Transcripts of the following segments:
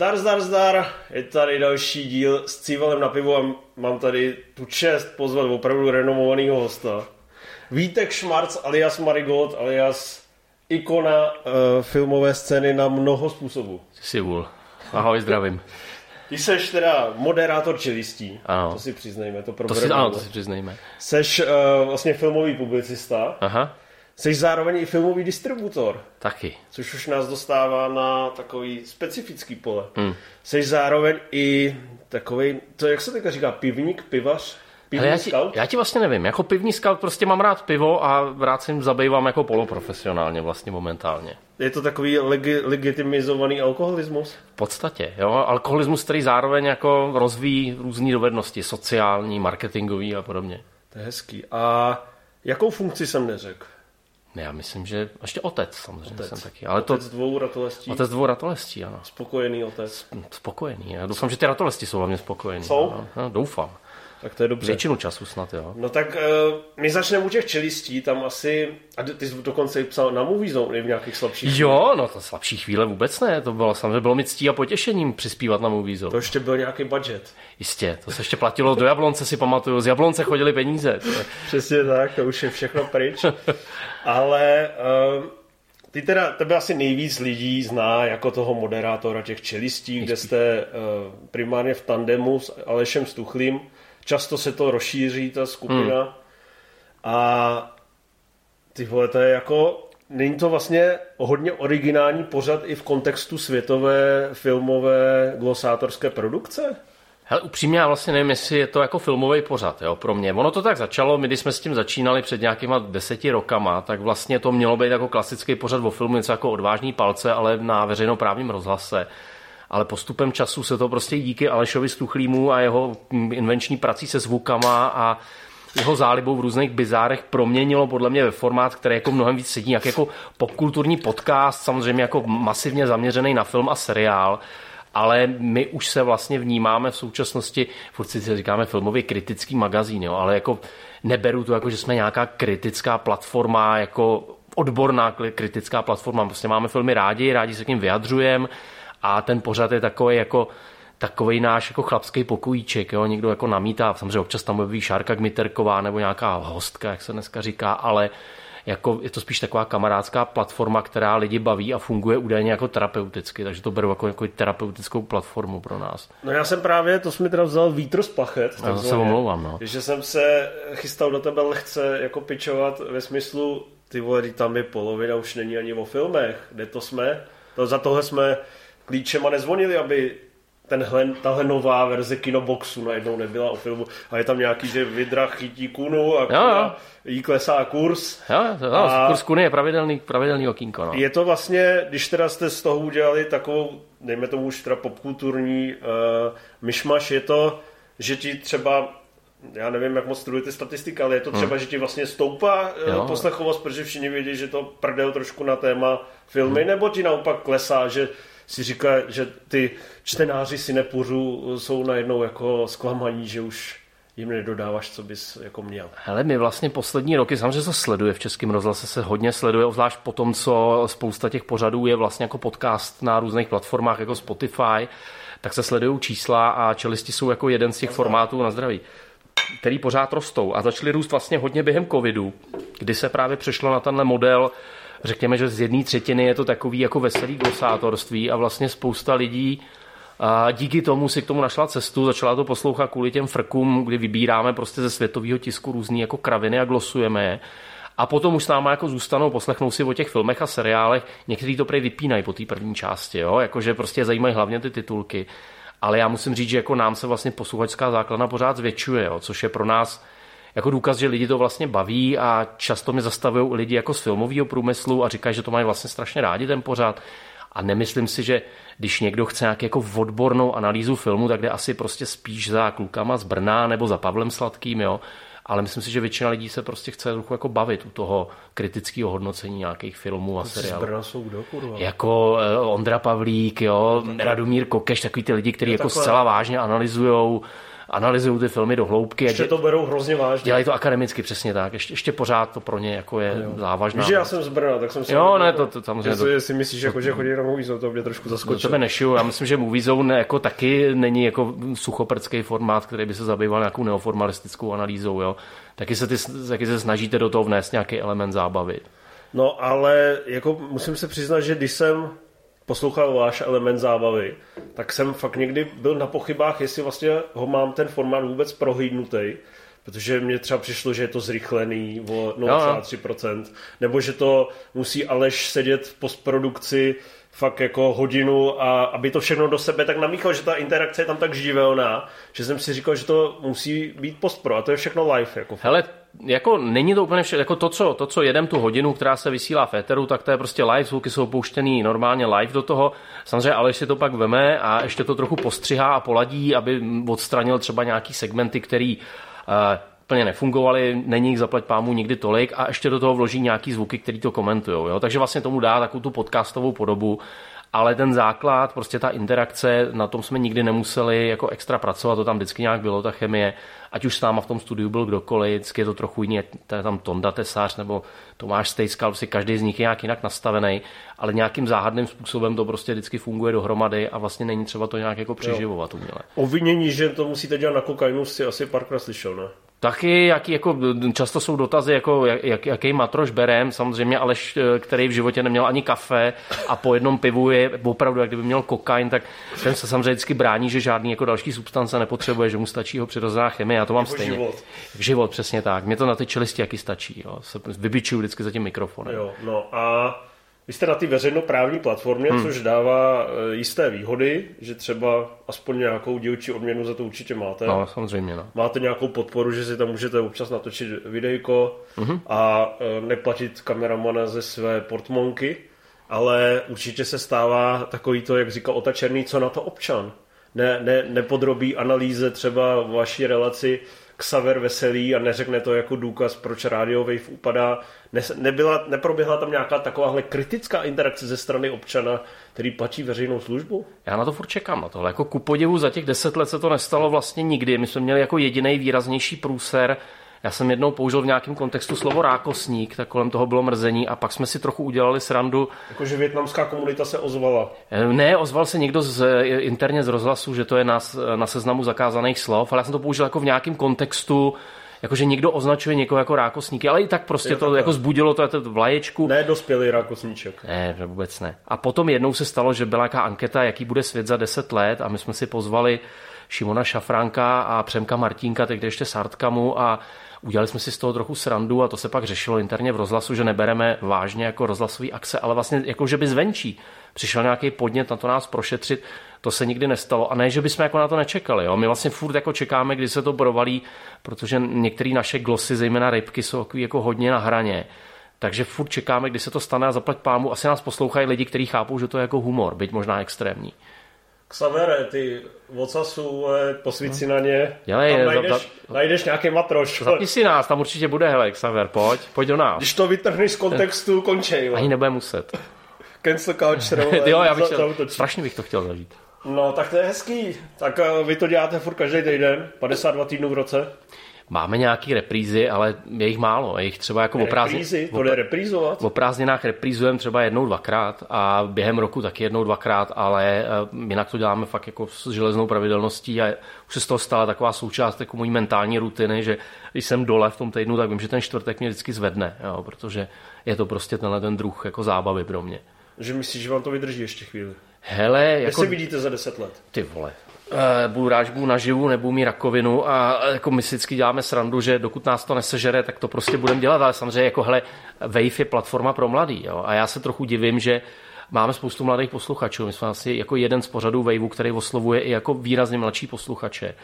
Zdar, zdar, zdar, je tady další díl s Cívalem na pivo a mám tady tu čest pozvat opravdu renomovaného hosta. Vítek Šmarc alias Marigold alias ikona uh, filmové scény na mnoho způsobů. Jsi vůl. Ahoj, zdravím. Ty seš teda moderátor čelistí, ano. to si přiznejme, to to si, Ano, to si přiznejme. Seš uh, vlastně filmový publicista. Aha. Jsi zároveň i filmový distributor. Taky. Což už nás dostává na takový specifický pole. Hmm. Jsi zároveň i takový, to jak se teďka říká, pivník, pivař? Pivní já, ti, já ti vlastně nevím. Jako pivní scout prostě mám rád pivo a rád se jim zabývám jako poloprofesionálně vlastně momentálně. Je to takový legi, legitimizovaný alkoholismus? V podstatě, jo. Alkoholismus, který zároveň jako rozvíjí různé dovednosti, sociální, marketingový a podobně. To je hezký. A jakou funkci jsem neřekl? Já myslím, že ještě otec samozřejmě otec. jsem taky. Ale otec to, dvou ratolestí. Otec dvou ratolestí, ano. Spokojený otec. Spokojený. Já doufám, že ty ratolesti jsou hlavně spokojení. Jsou? No, no, doufám. Tak to je dobře. Většinu času snad, jo. No tak uh, my začneme u těch čelistí, tam asi, a ty jsi dokonce i psal na Movie Zone v nějakých slabších Jo, no to slabší chvíle vůbec ne, to bylo samozřejmě bylo mi ctí a potěšením přispívat na Movie Zone. To ještě byl nějaký budget. Jistě, to se ještě platilo do Jablonce, si pamatuju, z Jablonce chodili peníze. Přesně tak, to už je všechno pryč. Ale uh, ty teda, tebe asi nejvíc lidí zná jako toho moderátora těch čelistí, kde jste uh, primárně v tandemu s Alešem Stuchlým často se to rozšíří, ta skupina. Hmm. A ty vole, to je jako, není to vlastně hodně originální pořad i v kontextu světové filmové glosátorské produkce? Hele, upřímně já vlastně nevím, jestli je to jako filmový pořad jo, pro mě. Ono to tak začalo, my když jsme s tím začínali před nějakýma deseti rokama, tak vlastně to mělo být jako klasický pořad o filmu, něco jako odvážný palce, ale na veřejnoprávním rozhlase ale postupem času se to prostě díky Alešovi Stuchlímu a jeho invenční prací se zvukama a jeho zálibou v různých bizárech proměnilo podle mě ve formát, který jako mnohem víc sedí, jak jako popkulturní podcast, samozřejmě jako masivně zaměřený na film a seriál, ale my už se vlastně vnímáme v současnosti, furt si říkáme filmový kritický magazín, jo, ale jako neberu to jako, že jsme nějaká kritická platforma, jako odborná kritická platforma, prostě máme filmy rádi, rádi se k ním vyjadřujeme, a ten pořad je takový jako takový náš jako chlapský pokojíček, jo? někdo jako namítá, samozřejmě občas tam objeví Šárka Gmiterková nebo nějaká hostka, jak se dneska říká, ale jako je to spíš taková kamarádská platforma, která lidi baví a funguje údajně jako terapeuticky, takže to beru jako, jako terapeutickou platformu pro nás. No já jsem právě, to jsme teda vzal vítr z plachet. Já se omlouvám, no. Že jsem se chystal do tebe lehce jako pičovat ve smyslu, ty vole, tam je polovina, už není ani o filmech, kde to jsme, to, za tohle jsme klíčema nezvonili, aby tenhle, tahle nová verze kinoboxu najednou nebyla o filmu a je tam nějaký, že Vidra chytí kunu a jo, jo. jí klesá kurz. Jo, to, a kurz kuny je pravidelný, pravidelný okýnko. No. Je to vlastně, když teda jste z toho udělali takovou, dejme tomu už teda popkulturní uh, myšmaš, je to, že ti třeba já nevím, jak moc studujete statistiky, ale je to třeba, hmm. že ti vlastně stoupá eh, jo. poslechovost, protože všichni vědí, že to prdel trošku na téma filmy, hmm. nebo ti naopak klesá, že si říká, že ty čtenáři si nepůřu jsou najednou jako zklamaní, že už jim nedodáváš, co bys jako měl. Hele, my vlastně poslední roky, samozřejmě se sleduje v Českém rozhlase, se hodně sleduje, zvlášť po tom, co spousta těch pořadů je vlastně jako podcast na různých platformách jako Spotify, tak se sledují čísla a čelisti jsou jako jeden z těch formátů na zdraví který pořád rostou a začaly růst vlastně hodně během covidu, kdy se právě přešlo na tenhle model řekněme, že z jedné třetiny je to takový jako veselý glosátorství a vlastně spousta lidí a díky tomu si k tomu našla cestu, začala to poslouchat kvůli těm frkům, kdy vybíráme prostě ze světového tisku různé jako kraviny a glosujeme je. A potom už s náma jako zůstanou, poslechnou si o těch filmech a seriálech. Někteří to prej vypínají po té první části, jo? jakože prostě zajímají hlavně ty titulky. Ale já musím říct, že jako nám se vlastně posluchačská základna pořád zvětšuje, jo? což je pro nás jako důkaz, že lidi to vlastně baví a často mi zastavují lidi jako z filmového průmyslu a říkají, že to mají vlastně strašně rádi ten pořád. A nemyslím si, že když někdo chce nějaký jako odbornou analýzu filmu, tak jde asi prostě spíš za klukama z Brna nebo za Pavlem Sladkým, jo. Ale myslím si, že většina lidí se prostě chce trochu jako bavit u toho kritického hodnocení nějakých filmů a seriálů. Z Brna jsou kdo, kurva? Jako eh, Ondra Pavlík, jo, Radomír Kokeš, takový ty lidi, kteří jako zcela vážně analyzují analyzují ty filmy do hloubky. Ještě to berou hrozně vážně. Dělají to akademicky, přesně tak. Ještě, ještě pořád to pro ně jako je jo. závažná. Víš, že já jsem z Brna, tak jsem si... Jo, ne, to, to samozřejmě. Jestli to... si myslíš, jako, že chodí na Movie Zone, to mě trošku zaskočilo. To tebe nešiju. Já myslím, že Movie Zone jako taky není jako suchoprcký formát, který by se zabýval nějakou neoformalistickou analýzou. Jo. Taky, se ty, taky se snažíte do toho vnést nějaký element zábavy. No, ale jako musím se přiznat, že když jsem poslouchal váš element zábavy, tak jsem fakt někdy byl na pochybách, jestli vlastně ho mám ten formát vůbec prohlídnutý, protože mně třeba přišlo, že je to zrychlený o 0,3%, nebo že to musí Aleš sedět v postprodukci fakt jako hodinu a aby to všechno do sebe tak namíchal, že ta interakce je tam tak živelná, že jsem si říkal, že to musí být postpro a to je všechno live. Jako Hele, jako není to úplně vše, jako to co, to, co jedem tu hodinu, která se vysílá v éteru, tak to je prostě live, zvuky jsou pouštěný normálně live do toho. Samozřejmě ale si to pak veme a ještě to trochu postřihá a poladí, aby odstranil třeba nějaký segmenty, který uh, úplně nefungovaly, není jich zaplať pámu nikdy tolik a ještě do toho vloží nějaký zvuky, který to komentují. Takže vlastně tomu dá takovou tu podcastovou podobu ale ten základ, prostě ta interakce, na tom jsme nikdy nemuseli jako extra pracovat, to tam vždycky nějak bylo, ta chemie, ať už s náma v tom studiu byl kdokoliv, vždycky je to trochu jiný, to je tam Tonda Tesář nebo Tomáš Stejskal, si každý z nich je nějak jinak nastavený, ale nějakým záhadným způsobem to prostě vždycky funguje dohromady a vlastně není třeba to nějak jako přeživovat uměle. Obvinění, že to musíte dělat na kokainu, si asi párkrát slyšel, ne? Taky, jaký, jako, často jsou dotazy, jako, jak, jaký matroš berem, samozřejmě Aleš, který v životě neměl ani kafe a po jednom pivu je opravdu, jak kdyby měl kokain, tak ten se samozřejmě vždycky brání, že žádný jako další substance nepotřebuje, že mu stačí jeho přirozená chemie, já to mám jako stejně. Život. Život, přesně tak. Mě to na ty čelisti jaký stačí, jo. se vybičuju vždycky za tím mikrofonem. Jo, no a vy jste na té veřejnoprávní platformě, hmm. což dává eh, jisté výhody, že třeba aspoň nějakou dílčí odměnu za to určitě máte. No, samozřejmě. No. Máte nějakou podporu, že si tam můžete občas natočit videjko hmm. a eh, neplatit kameramana ze své portmonky, ale určitě se stává takový to, jak říká Otačerný, co na to občan. Ne, ne, nepodrobí analýze třeba vaší relaci Xaver Veselý a neřekne to jako důkaz, proč Radio Wave upadá. Ne, nebyla, neproběhla tam nějaká takováhle kritická interakce ze strany občana, který platí veřejnou službu? Já na to furt čekám na tohle. Jako ku podivu za těch deset let se to nestalo vlastně nikdy. My jsme měli jako jediný výraznější průser já jsem jednou použil v nějakém kontextu slovo rákosník, tak kolem toho bylo mrzení a pak jsme si trochu udělali srandu. Jakože větnamská komunita se ozvala. Eh, ne, ozval se někdo z, eh, interně z rozhlasu, že to je na, na seznamu zakázaných slov, ale já jsem to použil jako v nějakém kontextu, jakože někdo označuje někoho jako rákosníky, ale i tak prostě je to jako zbudilo to, to vlaječku. Ne dospělý rákosníček. Ne, vůbec ne. A potom jednou se stalo, že byla nějaká anketa, jaký bude svět za 10 let a my jsme si pozvali Šimona Šafránka a Přemka Martínka, teď ještě Sartkamu a Udělali jsme si z toho trochu srandu a to se pak řešilo interně v rozhlasu, že nebereme vážně jako rozhlasový akce, ale vlastně jako, že by zvenčí přišel nějaký podnět na to nás prošetřit, to se nikdy nestalo. A ne, že bychom jako na to nečekali. Jo? My vlastně furt jako čekáme, kdy se to provalí, protože některé naše glosy, zejména rybky, jsou jako hodně na hraně. Takže furt čekáme, kdy se to stane a zaplať pámu. Asi nás poslouchají lidi, kteří chápou, že to je jako humor, byť možná extrémní. Xavere, ty ocasu, posvíci na ně. Dělej, tam najdeš, za, najdeš nějaký matroš. Zapni si nás, tam určitě bude, hele, Xaver, pojď, pojď do nás. Když to vytrhneš z kontextu, končej. Ani nebude muset. Cancel culture, jo, já bych chtěl, strašně bych to chtěl zažít. No, tak to je hezký. Tak uh, vy to děláte furt každý týden, 52 týdnů v roce. Máme nějaký reprízy, ale je jich málo. Je jich třeba jako reprízy, to jde reprízovat? O prázdninách reprízujeme třeba jednou, dvakrát a během roku taky jednou, dvakrát, ale eh, jinak to děláme fakt jako s železnou pravidelností a už se z toho stala taková součást jako mojí mentální rutiny, že když jsem dole v tom týdnu, tak vím, že ten čtvrtek mě vždycky zvedne, jo, protože je to prostě tenhle ten druh jako zábavy pro mě. Že myslíš, že vám to vydrží ještě chvíli? Hele, jako... Kde se vidíte za deset let? Ty vole, budu rád, že budu naživu, nebudu mít rakovinu a jako my vždycky děláme srandu, že dokud nás to nesežere, tak to prostě budeme dělat, ale samozřejmě jako hele, Wave je platforma pro mladý jo? a já se trochu divím, že máme spoustu mladých posluchačů. My jsme asi jako jeden z pořadů Waveu, který oslovuje i jako výrazně mladší posluchače.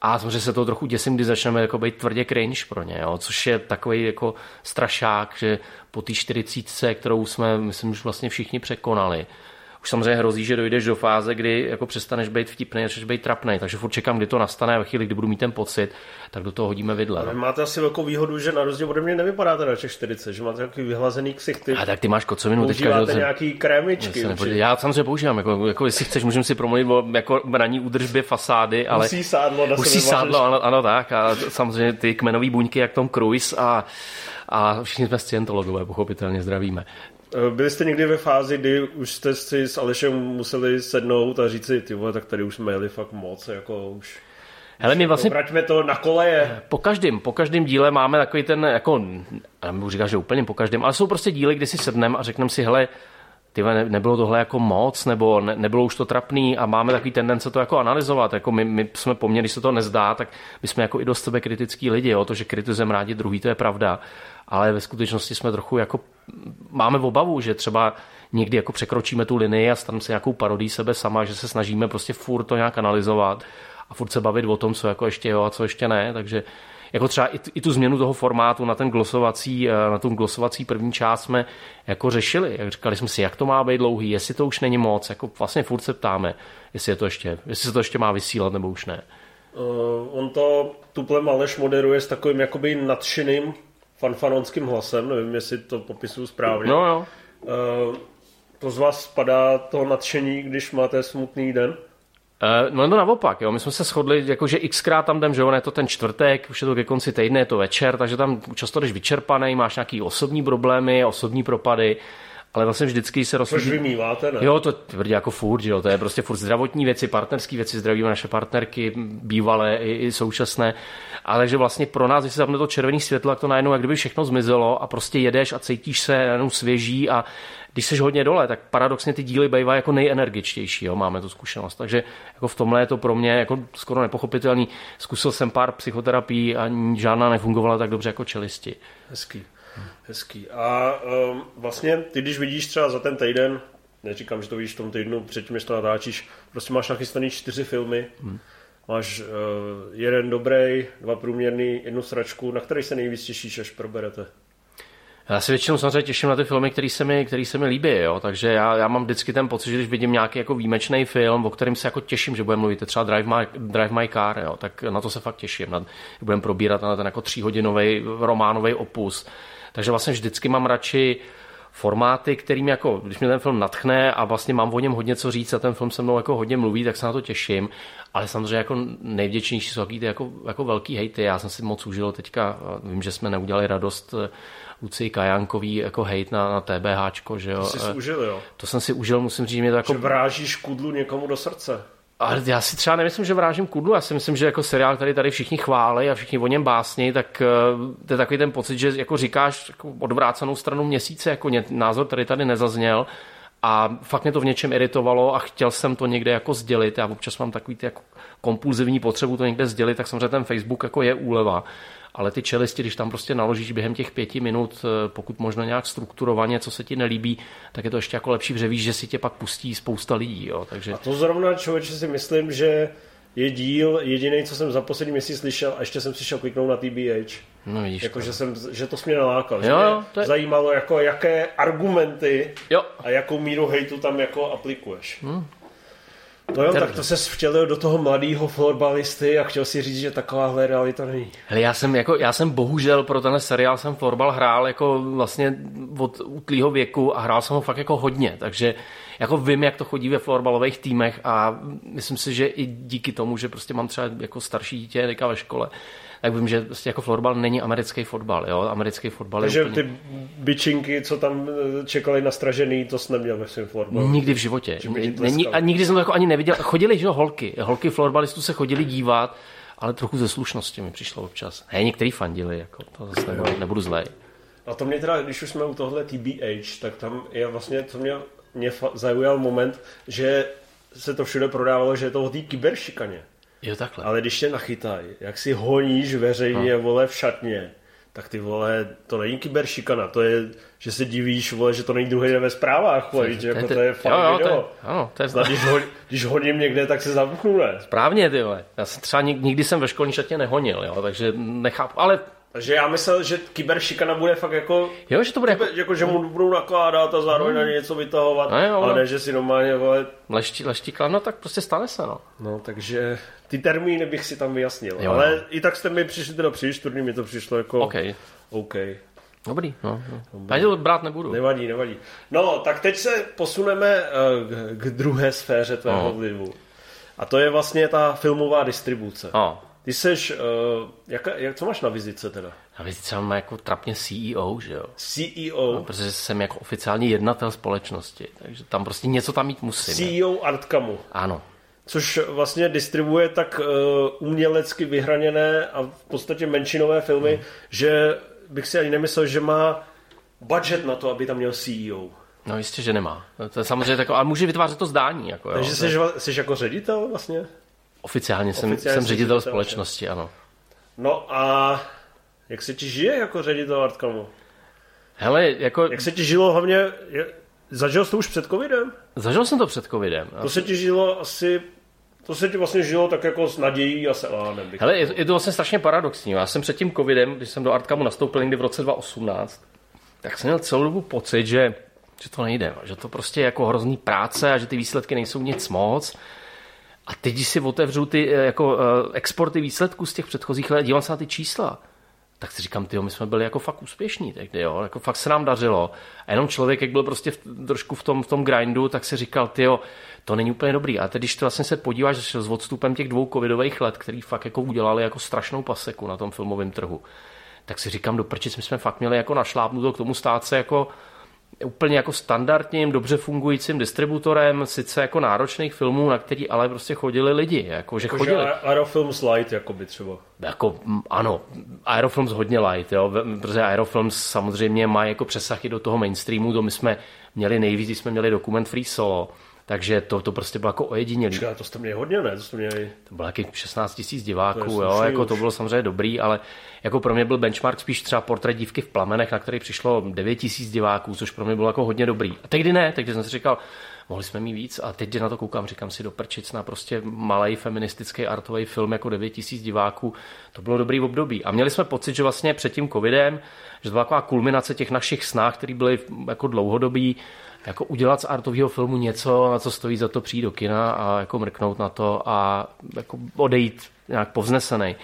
A samozřejmě se to trochu děsím, když začneme jako být tvrdě cringe pro ně, jo? což je takový jako strašák, že po té 40, kterou jsme, myslím, že vlastně všichni překonali, už samozřejmě hrozí, že dojdeš do fáze, kdy jako přestaneš být vtipný a začneš být trapný. Takže furt čekám, kdy to nastane a ve chvíli, kdy budu mít ten pocit, tak do toho hodíme vidle. No. Máte asi velkou výhodu, že na rozdíl ode mě nevypadáte na těch 40, že máte takový vyhlazený ksichty. A tak ty máš kocovinu teďka. Používáte nějaký krémičky. Já, nepodě... já samozřejmě používám, jako, jako jestli chceš, můžeme si promluvit o jako ranní údržbě fasády, ale... Musí sádlo, na Musí sádlo, ano, ano, tak. A samozřejmě ty kmenové buňky, jak Tom Cruise a a všichni jsme scientologové, pochopitelně zdravíme. Eh, byli jste někdy ve fázi, kdy už jste si s Alešem museli sednout a říct si, ty vole, tak tady už jsme jeli fakt moc, jako už... Hele, my vlastně... Vraťme to na koleje. Po každém, po každém díle máme takový ten, jako, já mu říkám, že úplně po každém, ale jsou prostě díly, kdy si sedneme a řekneme si, hele, ty ne, nebylo tohle jako moc, nebo ne, nebylo už to trapný a máme takový tendence to jako analyzovat. Jako my, my jsme poměrně, když se to nezdá, tak my jsme jako i dost sebe kritický lidi, jo? to, že kritizujeme rádi druhý, to je pravda, ale ve skutečnosti jsme trochu jako, máme v obavu, že třeba někdy jako překročíme tu linii a staneme se nějakou parodí sebe sama, že se snažíme prostě furt to nějak analyzovat a furt se bavit o tom, co jako ještě jo a co ještě ne, takže jako třeba i, i tu změnu toho formátu na ten glosovací, eh, na tu glosovací první část jsme jako řešili. Jak říkali jsme si, jak to má být dlouhý, jestli to už není moc, jako vlastně furt se ptáme, jestli, je to ještě, jestli se to ještě má vysílat nebo už ne. Uh, on to tuple Maleš moderuje s takovým jakoby nadšeným fanfanonským hlasem, nevím, jestli to popisuju správně. No, jo. Uh, to z vás spadá to nadšení, když máte smutný den? Uh, no, no naopak, jo. my jsme se shodli, jako, že xkrát tam jdem, že on je to ten čtvrtek, už je to ke konci týdne, je to večer, takže tam často jdeš vyčerpaný, máš nějaký osobní problémy, osobní propady, ale vlastně vždycky se rozhodí. Což vymýváte, ne? Jo, to tvrdí jako furt, jo, to je prostě furt zdravotní věci, partnerské věci, zdravíme naše partnerky, bývalé i, i současné, ale že vlastně pro nás, když se zapne to červené světlo, tak to najednou jak kdyby všechno zmizelo a prostě jedeš a cítíš se jenom svěží a když jsi hodně dole, tak paradoxně ty díly bývají jako nejenergičtější, jo, máme tu zkušenost. Takže jako v tomhle je to pro mě jako skoro nepochopitelný. Zkusil jsem pár psychoterapií a žádná nefungovala tak dobře jako čelisti. Hezký. Hezký. A um, vlastně ty, když vidíš třeba za ten týden, neříkám, že to vidíš v tom týdnu, předtím, než to natáčíš, prostě máš nachystaný čtyři filmy, hmm. máš uh, jeden dobrý, dva průměrný, jednu sračku, na který se nejvíc těšíš, až proberete? Já si většinou samozřejmě těším na ty filmy, které se mi, který se mi líbí, jo? takže já, já, mám vždycky ten pocit, že když vidím nějaký jako výjimečný film, o kterém se jako těším, že budeme mluvit, třeba Drive My, Drive My Car, jo? tak na to se fakt těším. Na, budeme probírat na ten jako tříhodinový románový opus. Takže vlastně vždycky mám radši formáty, kterým jako, když mě ten film natchne a vlastně mám o něm hodně co říct a ten film se mnou jako hodně mluví, tak se na to těším. Ale samozřejmě jako nejvděčnější jsou ty jako, jako velký hejty. Já jsem si moc užil teďka, vím, že jsme neudělali radost Luci Kajánkový jako hejt na, na TBH, že jo. To jsi si užil, jo? To jsem si užil, musím říct, mě to jako... Že vrážíš kudlu někomu do srdce. Ale já si třeba nemyslím, že vrážím kudlu, já si myslím, že jako seriál, který tady všichni chválí a všichni o něm básní, tak eh, to je takový ten pocit, že jako říkáš jako odvrácenou stranu měsíce, jako názor, který tady nezazněl. A fakt mě to v něčem iritovalo a chtěl jsem to někde jako sdělit. Já občas mám takový ty jako kompulzivní potřebu to někde sdělit, tak samozřejmě ten Facebook jako je úleva ale ty čelisti, když tam prostě naložíš během těch pěti minut, eh, pokud možno nějak strukturovaně, co se ti nelíbí, tak je to ještě jako lepší, protože víš, že si tě pak pustí spousta lidí. Jo. Takže... A to zrovna člověče si myslím, že je díl jediný, co jsem za poslední měsíc slyšel a ještě jsem si šel kliknout na TBH. No vidíš jako, to. že, jsem, že to mě nalákal. Jo, jo, to je... zajímalo, jako, jaké argumenty jo. a jakou míru hejtu tam jako aplikuješ. Hmm. No jo, tak to se vtělil do toho mladého florbalisty a chtěl si říct, že takováhle realita není. Hele, já jsem, jako, já jsem bohužel pro ten seriál jsem florbal hrál jako vlastně od útlýho věku a hrál jsem ho fakt jako hodně, takže jako vím, jak to chodí ve florbalových týmech a myslím si, že i díky tomu, že prostě mám třeba jako starší dítě ve škole, tak vím, že prostě jako florbal není americký fotbal, jo, americký fotbal Takže je úplně... ty bičinky, co tam eh, čekali na stražený, to jsi neměl ve svém florbalu? Nikdy v životě. Není, a nikdy jsem to jako ani neviděl. Chodili, že jo, holky. Holky florbalistů se chodili dívat, ale trochu ze slušnosti mi přišlo občas. Ne, některý fandili, jako, to zase nebudu, nebudu zlej. A to mě teda, když už jsme u tohle TBH, tak tam je vlastně, co mě, mě zaujal moment, že se to všude prodávalo, že je to o té kyberšikaně. Jo, takhle. Ale když tě nachytají, jak si honíš veřejně, no. vole, v šatně, tak ty vole, to není kyberšikana, to je, že se divíš, vole, že to není druhý den ve zprávách, vole, že jako to je fakt jo, jo, video. To je, ano, to je Snad, když, ho, když honím někde, tak se zamknu, ne? Správně, ty vole. Já jsem třeba nikdy jsem ve školní šatě nehonil, jo, takže nechápu, ale Takže já myslel, že kyberšikana bude fakt jako... Jo, že to bude jako... jako že mu budou nakládat a zároveň na ně něco vytahovat. No jo, ale ne, že si normálně, vole... Leští, leští klan, no tak prostě stane se, no. No, takže ty termíny bych si tam vyjasnil. Jo, ale no. i tak jste mi přišli teda příliš turný, mi to přišlo jako... OK. OK. Dobrý, no. no. Já to brát nebudu. Nevadí, nevadí. No, tak teď se posuneme eh, k, k druhé sféře tvého No. vlivu. A to je vlastně ta filmová distribuce. No. Ty seš, uh, jak, jak, co máš na vizice teda? A vy třeba mám jako trapně CEO, že jo? CEO, No, protože jsem jako oficiální jednatel společnosti, takže tam prostě něco tam mít musím. ne? CEO Artcamu, Ano. což vlastně distribuje tak uh, umělecky vyhraněné a v podstatě menšinové filmy, Hmm. že bych si ani nemyslel, že má budget na to, aby tam měl E CEO. No jistě, že nemá. No, To je samozřejmě takové, ale může vytvářet to zdání. Jako, jo. Takže jsi, jsi jako ředitel vlastně? Oficiálně jsem, Oficiálně jsem ředitel společnosti, ano. No a jak se ti žije jako ředitel Artcamu? Hele, jako Jak se ti žilo hlavně, zažil jsi to už před covidem? zažil jsem to před covidem. To se ti žilo asi, to se ti vlastně žilo tak jako s nadějí a se elánem. Hele, je to, je to vlastně strašně paradoxní. Já jsem před tím covidem, když jsem do Artcamu nastoupil někdy v roce 2018, tak jsem měl celou dobu pocit, že, že to nejde, že to prostě je jako hrozný práce a že ty výsledky nejsou nic moc. A teď, když si otevřu ty eh, jako, eh, exporty výsledků z těch předchozích let, dívám se na ty čísla, tak si říkám, tyjo, my jsme byli jako fakt úspěšní tehdy, jo, jako fakt se nám dařilo. A jenom člověk, jak byl prostě v, trošku v tom, v tom grindu, tak si říkal, tyjo, to není úplně dobrý. A teď, když to vlastně se podíváš s odstupem těch dvou covidových let, který fakt jako udělali jako strašnou paseku na tom filmovém trhu, tak si říkám, do prčic, my jsme fakt měli jako našlápnuto k tomu stát se jako úplně jako standardním, dobře fungujícím distributorem, sice jako náročných filmů, na který ale prostě chodili lidi, jako že Jakože chodili. Aerofilms Light, jakoby třeba. Jako, ano, Aerofilms hodně light, jo, protože Aerofilms samozřejmě má jako přesahy do toho mainstreamu, to my jsme měli nejvíc, když jsme měli dokument Free Solo, takže to, to prostě bylo jako ojedinělý. Počkej, to jste měli hodně, ne? To jste měli... To bylo jakých 16 tisíc diváků, To jo, jako to už. bylo samozřejmě dobrý, ale jako pro mě byl benchmark spíš třeba portrét dívky v plamenech, na který přišlo 9 tisíc diváků, což pro mě bylo jako hodně dobrý. A tehdy ne, tehdy jsem si říkal, mohli jsme mít víc a teď, když na to koukám, říkám si do prčic na prostě malý feministický artový film jako 9 tisíc diváků, to bylo dobrý období. A měli jsme pocit, že vlastně před tím covidem, že to byla taková kulminace těch našich snách, které byly jako dlouhodobý, jako udělat z artového filmu něco, na co stojí za to přijít do kina a jako mrknout na to a jako odejít nějak povznesený.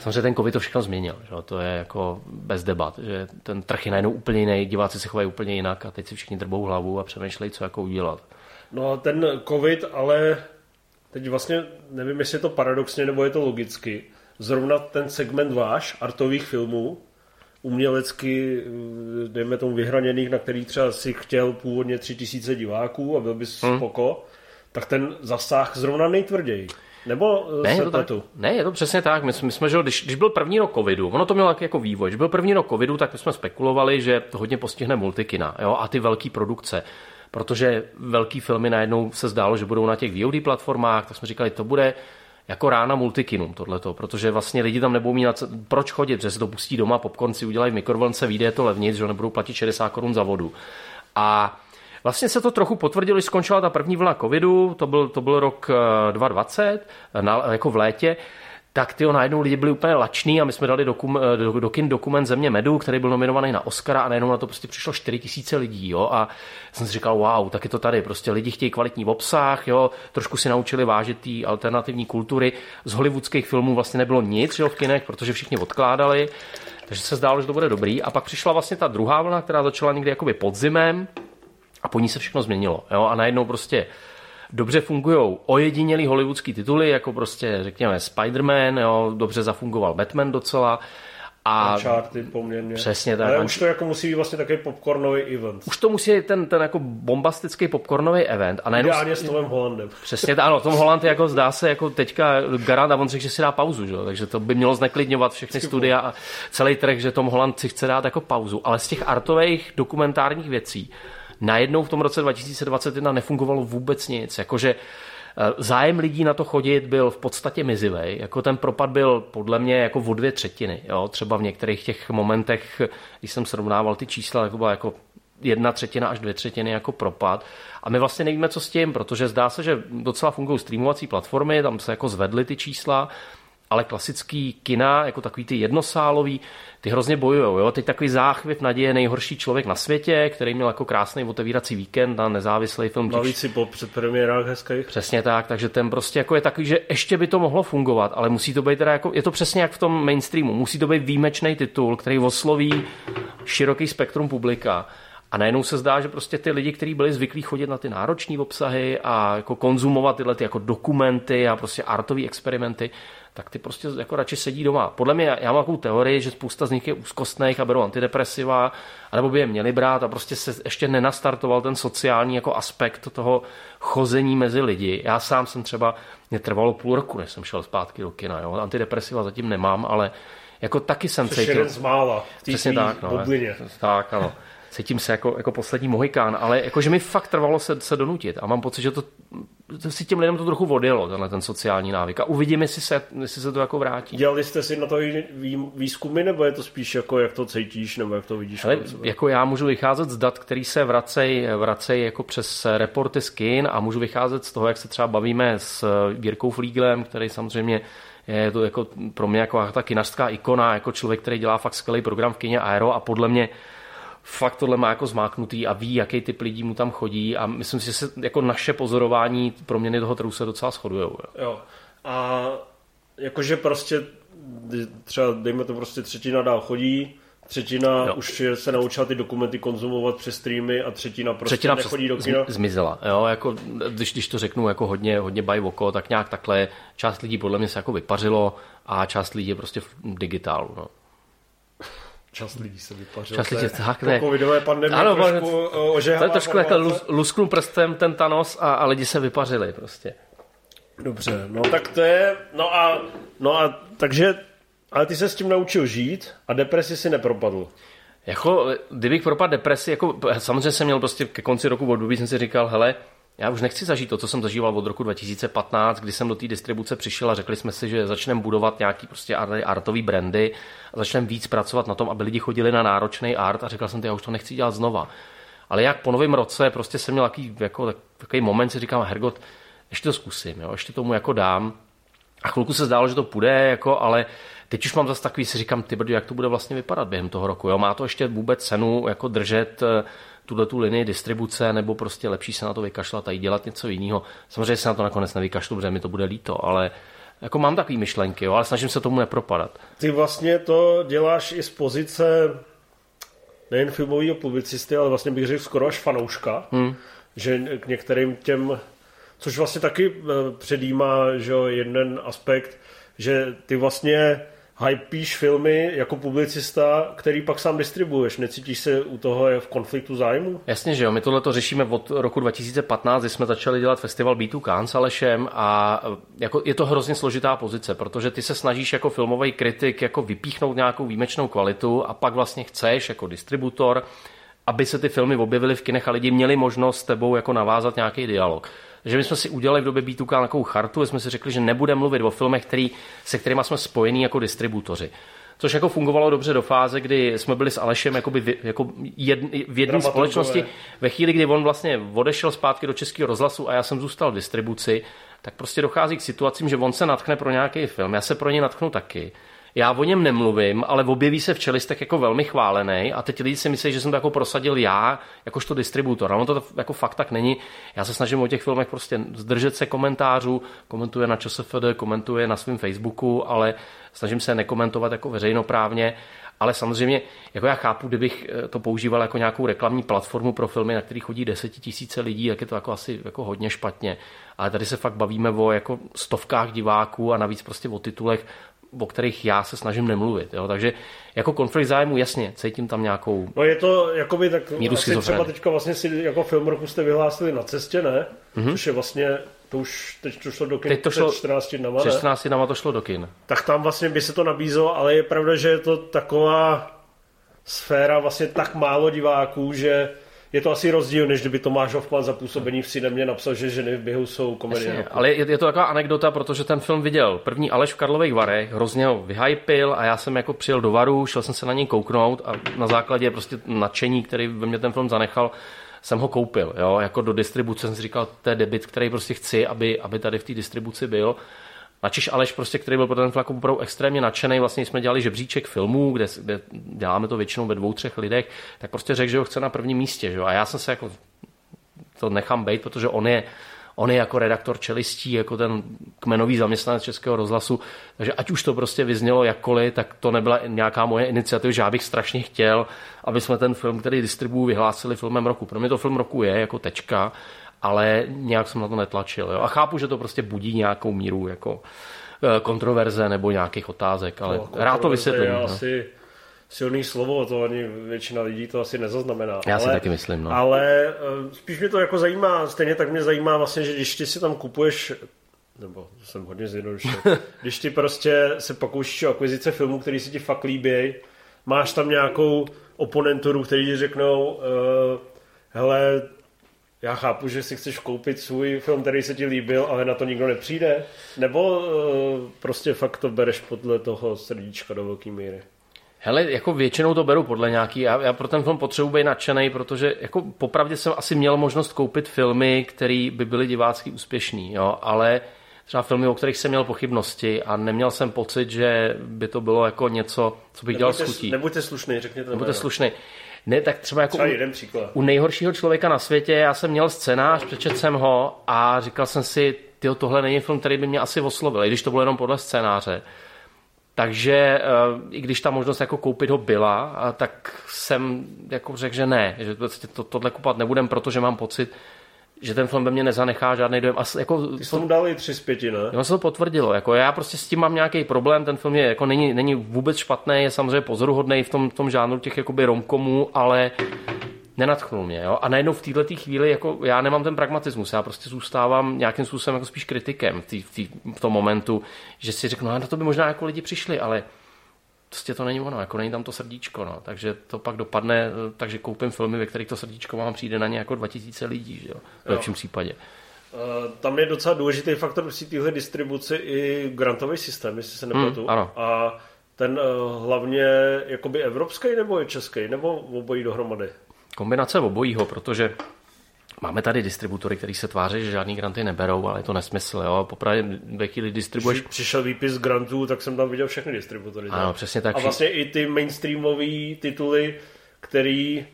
Samozřejmě ten covid to všechno změnil, že? to je jako bez debat, že ten trh je najednou úplně jiný, diváci se chovají úplně jinak a teď si všichni drbou hlavu a přemýšlejí, co jako udělat. No a ten covid, ale teď vlastně nevím, jestli je to paradoxně nebo je to logicky. Zrovna ten segment váš, artových filmů, umělecky, eh, dejme tomu vyhraněných, na který třeba si chtěl původně tři tisíce diváků a byl bys hmm. spoko, tak ten zasah zrovna nejtvrději. Nebo eh, Ne, je to tak. Ne, je to přesně tak. My, jsme- my jsme, že, když, když byl první rok covidu, ono to mělo jako vývoj, když byl první rok covidu, tak my jsme spekulovali, že to hodně postihne multikina jo, a ty velké produkce. Protože velký filmy najednou se zdálo, že budou na těch VOD platformách, tak jsme říkali, to bude jako rána multikinum tohleto, protože vlastně lidi tam nebudou mít proč chodit, že se to pustí doma, popcorn si udělají v mikrovlnce, vyjde to levnic, že nebudou platit 60 korun za vodu. A Vlastně se to trochu potvrdilo, když skončila ta první vlna covidu, to byl, to byl rok eh, 2020, na, jako v létě, tak ty najednou lidi byli úplně lační a my jsme dali dokum, eh, do, do kin dokument Země medu, který byl nominovaný na Oscara a najednou na to prostě přišlo 4 tisíce lidí, jo, a jsem si říkal, wow, tak je to tady, prostě lidi chtějí kvalitní obsah, jo, trošku si naučili vážit té alternativní kultury, z hollywoodských filmů vlastně nebylo nic, jo, v kinech, protože všichni odkládali, takže se zdálo, že to bude dobrý. A pak přišla vlastně ta druhá vlna, která začala někdy jakoby podzimem, a po ní se všechno změnilo. Jo? A najednou prostě dobře fungují ojedinělý hollywoodský tituly, jako prostě řekněme Spider-Man, jo? dobře zafungoval Batman docela. A Uncharted poměrně. Přesně tak. Ale už to jako musí být vlastně takový popcornový event. už to musí být ten, ten jako bombastický popcornový event. A najednou Ideálně s Tomem Hollandem. Přesně tak, ano, Tom Holland jako zdá se jako teďka garant a on řekl, že si dá pauzu, že? jo, takže to by mělo zneklidňovat všechny studia a celý trh, že Tom Holland si chce dát jako pauzu. Ale z těch artových dokumentárních věcí najednou v tom roce 2021 nefungovalo vůbec nic. Jakože eh, zájem lidí na to chodit byl v podstatě mizivej. Jako ten propad byl podle mě jako o dvě třetiny. Jo? Třeba v některých těch momentech, když jsem srovnával ty čísla, tak to byla jako jedna třetina až dvě třetiny jako propad. A my vlastně nevíme, co s tím, protože zdá se, že docela fungují streamovací platformy, tam se jako zvedly ty čísla, ale klasický kina, jako takový ty jednosálový, ty hrozně bojujou. Jo? Teď takový záchvěv naděje nejhorší člověk na světě, který měl jako krásný otevírací víkend na nezávislý film. Navíc si po předpremiérách hezkých. Přesně tak, takže ten prostě jako je takový, že ještě by to mohlo fungovat, ale musí to být teda jako, je to přesně jak v tom mainstreamu, musí to být výjimečný titul, který osloví široký spektrum publika. A najednou se zdá, že prostě ty lidi, kteří byli zvyklí chodit na ty náročné obsahy a jako konzumovat tyhle ty jako dokumenty a prostě artové experimenty, tak ty prostě jako radši sedí doma. Podle mě, já mám takovou teorii, že spousta z nich je úzkostných a berou antidepresiva, anebo by je měli brát a prostě se ještě nenastartoval ten sociální jako aspekt toho chození mezi lidi. Já sám jsem třeba, mě trvalo půl roku, než jsem šel zpátky do kina. Jo? Antidepresiva zatím nemám, ale jako taky jsem Což jeden z mála. Přesně tak, no. Tak, ano cítím se jako, jako poslední mohikán, ale jakože mi fakt trvalo se, se donutit a mám pocit, že to, to si těm lidem to trochu odjelo, tenhle ten sociální návyk a uvidíme, jestli se, jestli se to jako vrátí. Dělali jste si na to výzkumy, nebo je to spíš jako jak to cítíš, nebo jak to vidíš? Ale jako já můžu vycházet z dat, který se vracej, vracej jako přes reporty z kin a můžu vycházet z toho, jak se třeba bavíme s Jirkou Flíglem, který samozřejmě je to jako pro mě jako ta kinařská ikona, jako člověk, který dělá fakt skvělý program v kině Aero a podle mě fakt tohle má jako zmáknutý a ví, jaký typ lidí mu tam chodí a myslím si, že se jako naše pozorování proměny toho trhu se docela shodujou. Jo. jo. A jakože prostě třeba dejme to prostě třetina dál chodí, třetina jo. už se naučila ty dokumenty konzumovat přes streamy a třetina prostě třetina nechodí do kina. Zmizela, jo, jako, když, když to řeknu jako hodně, hodně by oko, tak nějak takhle část lidí podle mě se jako vypařilo a část lidí je prostě v digitálu, no. Čas lidí se vypařil. Čas lidí, tak ne. Po covidové pandemii ano, trošku eh, To je trošku jako lusknu prstem ten Thanos a, a lidi se vypařili prostě. Dobře, no tak to je, no a, no a takže, ale ty se s tím naučil žít a depresi si nepropadl. Jako, kdybych propadl depresi, jako, samozřejmě jsem měl prostě ke konci roku období, jsem si říkal, hele, já už nechci zažít to, co jsem zažíval od roku 2015, kdy jsem do té distribuce přišel a řekli jsme si, že začneme budovat nějaký prostě artový brandy a začneme víc pracovat na tom, aby lidi chodili na náročný art a říkal jsem, že já už to nechci dělat znova. Ale jak po novém roce prostě jsem měl takový, jako, takový moment, si říkám, Hergot, ještě to zkusím, jo, ještě tomu jako dám. A chvilku se zdálo, že to půjde, jako, ale teď už mám zase takový, si říkám, ty jak to bude vlastně vypadat během toho roku. Jo? Má to ještě vůbec cenu jako držet tuhle tu linii distribuce, nebo prostě lepší se na to vykašlat a jít dělat něco jiného. Samozřejmě se na to nakonec nevykašlu, protože mi to bude líto, ale jako mám takové myšlenky, jo, ale snažím se tomu nepropadat. Ty vlastně to děláš i z pozice nejen filmového publicisty, ale vlastně bych řekl skoro až fanouška, hmm. že k některým těm, což vlastně taky eh, předjímá že jeden aspekt, že ty vlastně hypíš filmy jako publicista, který pak sám distribuuješ. Necítíš se u toho v konfliktu zájmu? Jasně, že jo. My tohle to řešíme od roku 2015, kdy jsme začali dělat festival B2 Cannes s Alešem a e, jako je to hrozně složitá pozice, protože ty se snažíš jako filmový kritik jako vypíchnout nějakou výjimečnou kvalitu a pak vlastně chceš jako distributor, aby se ty filmy objevily v kinech a lidi měli možnost s tebou jako navázat nějaký dialog že my jsme si udělali v době B2K nějakou chartu, jsme si řekli, že nebudeme mluvit o filmech, který, se kterými jsme spojení jako distributoři. Což jako fungovalo dobře do fáze, kdy jsme byli s Alešem jakoby v, jako jed, v jedné společnosti. Ve chvíli, kdy on vlastně odešel zpátky do Českého rozhlasu a já jsem zůstal v distribuci, tak prostě dochází k situacím, že on se natkne pro nějaký film, já se pro ně natknu taky já o něm nemluvím, ale objeví se v čelistech jako velmi chválený a teď lidi si myslí, že jsem to jako prosadil já, jakožto distributor. A ono to jako fakt tak není. Já se snažím o těch filmech prostě zdržet se komentářů, komentuje na ČSFD, komentuje na svém Facebooku, ale snažím se nekomentovat jako veřejnoprávně. Ale samozřejmě, jako já chápu, kdybych eh, to používal jako nějakou reklamní platformu pro filmy, na který chodí desetitisíce lidí, tak je to jako asi jako hodně špatně. Ale tady se fakt bavíme o jako stovkách diváků a navíc prostě o titulech o kterých já se snažím nemluvit. Jo? Takže jako konflikt zájmu, jasně, cítím tam nějakou No je to jakoby tak míru asi třeba teďka vlastně si jako film roku jste vyhlásili na cestě, ne? Mm-hmm. Což je vlastně to už, teď to šlo do kin teď to šlo, před 14 dnama, Před 14 dnama to šlo do kin. Tak tam vlastně by se to nabízelo, ale je pravda, že je to taková sféra vlastně tak málo diváků, že je to asi rozdíl, než kdyby Tomáš Hoffman za působení v Cinemě napsal, že ženy v běhu jsou komedie. Jasně, ale je, je, to taková anekdota, protože ten film viděl první Aleš v Karlových Varech, hrozně ho vyhypil a já jsem jako přijel do Varu, šel jsem se na něj kouknout a na základě prostě nadšení, který ve mě ten film zanechal, jsem ho koupil. Jo? Jako do distribuce jsem si říkal, to je debit, který prostě chci, aby, aby tady v té distribuci byl. Načež Aleš, prostě, který byl pro ten jako opravdu extrémně nadšený, vlastně jsme dělali žebříček filmů, kde, kde, děláme to většinou ve dvou, třech lidech, tak prostě řekl, že ho chce na prvním místě. Že? A já jsem se jako to nechám být, protože on je, on je jako redaktor čelistí, jako ten kmenový zaměstnanec Českého rozhlasu, takže ať už to prostě vyznělo jakkoliv, tak to nebyla nějaká moje iniciativa, že já bych strašně chtěl, aby jsme ten film, který distribuju, vyhlásili filmem roku. Pro mě to film roku je jako tečka, ale nějak jsem na to netlačil. Jo? A chápu, že to prostě budí nějakou míru jako eh, kontroverze nebo nějakých otázek, ale no, rád to vysvětlím. No. Asi silný slovo, to ani většina lidí to asi nezaznamená. Já ale, si taky myslím. No. Ale eh, spíš mě to jako zajímá, stejně tak mě zajímá vlastně, že když ty si tam kupuješ nebo jsem hodně zjednodušil, když ty prostě se pokoušíš o akvizice filmů, který si ti fakt líbí, máš tam nějakou oponenturu, který ti řeknou, uh, hele, já chápu, že si chceš koupit svůj film, který se ti líbil, ale na to nikdo nepřijde? Nebo uh, prostě fakt to bereš podle toho srdíčka do velké míry? Hele, jako většinou to beru podle nějaký, já, já pro ten film potřebuji být nadšený, protože jako popravdě jsem asi měl možnost koupit filmy, které by byly divácky úspěšný, jo, ale třeba filmy, o kterých jsem měl pochybnosti a neměl jsem pocit, že by to bylo jako něco, co bych nebuďte, dělal s chutí. Nebuďte slušný, řekněte Nebuďte slušný. Ne, tak třeba jako třeba jeden příklad. u nejhoršího člověka na světě, já jsem měl scénář, přečet jsem ho a říkal jsem si, tyjo, tohle není film, který by mě asi oslovil, i když to bylo jenom podle scénáře. Takže eh, i když ta možnost jako koupit ho byla, tak jsem jako řekl, že ne, že to, tohle kupovat nebudem, protože mám pocit, že ten film ve mně nezanechá žádný dojem. As, jako, Ty jsi tomu dal tři z pěti, ne? Jo, se to potvrdilo. Jako já prostě s tím mám nějaký problém, ten film je, jako není, není vůbec špatný, je samozřejmě pozoruhodný v tom, v tom žánru těch jakoby romkomů, ale nenatchnul mě. Jo? A najednou v této chvíli jako já nemám ten pragmatismus, já prostě zůstávám nějakým způsobem jako spíš kritikem v, tý, v, tý, v tom momentu, že si řeknu, no, na to by možná jako lidi přišli, ale prostě to není ono, jako není tam to srdíčko, no. takže to pak dopadne, takže koupím filmy, ve kterých to srdíčko mám přijde na ně jako 2000 lidí, že jo? v lepším případě. Uh, tam je docela důležitý faktor při téhle distribuci i grantový systém, jestli se nepletu. Mm, ano. A ten uh, hlavně jakoby evropský nebo je český, nebo obojí dohromady? Kombinace obojího, protože Máme tady distributory, který se tváří, že žádný granty neberou, ale je to nesmysl. Jo? Popravdě ve chvíli distribuješ... Když přišel výpis grantů, tak jsem tam viděl všechny distributory. Ano, přesně tak. A vlastně i ty mainstreamové tituly, který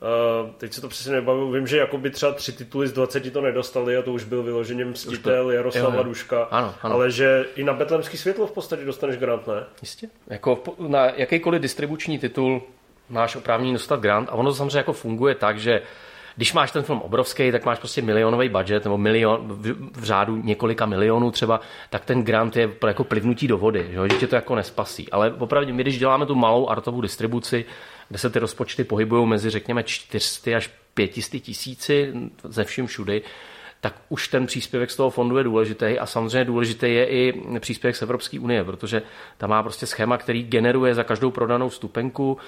Uh, teď se to přesně nebavím, vím, že jakoby třeba tři tituly z 20 to nedostali a to už byl vyloženě Mstitel, Jaroslav ano, ano. ale že i na Betlemský světlo v podstatě dostaneš grant, ne? Jistě. Jako na jakýkoliv distribuční titul máš oprávnění dostat grant a ono samozřejmě jako funguje tak, že když máš ten film obrovský, tak máš prostě milionový budget nebo milion, v, v řádu několika milionů třeba, tak ten grant je jako plivnutí do vody, že, že tě to jako nespasí. Ale opravdu, my když děláme tu malou artovou distribuci, kde se ty rozpočty pohybují mezi, řekněme, 400 až 500 tisíci ze vším všudy, tak už ten příspěvek z toho fondu je důležitý a samozřejmě důležitý je i příspěvek z Evropské unie, protože tam má prostě schéma, který generuje za každou prodanou stupenku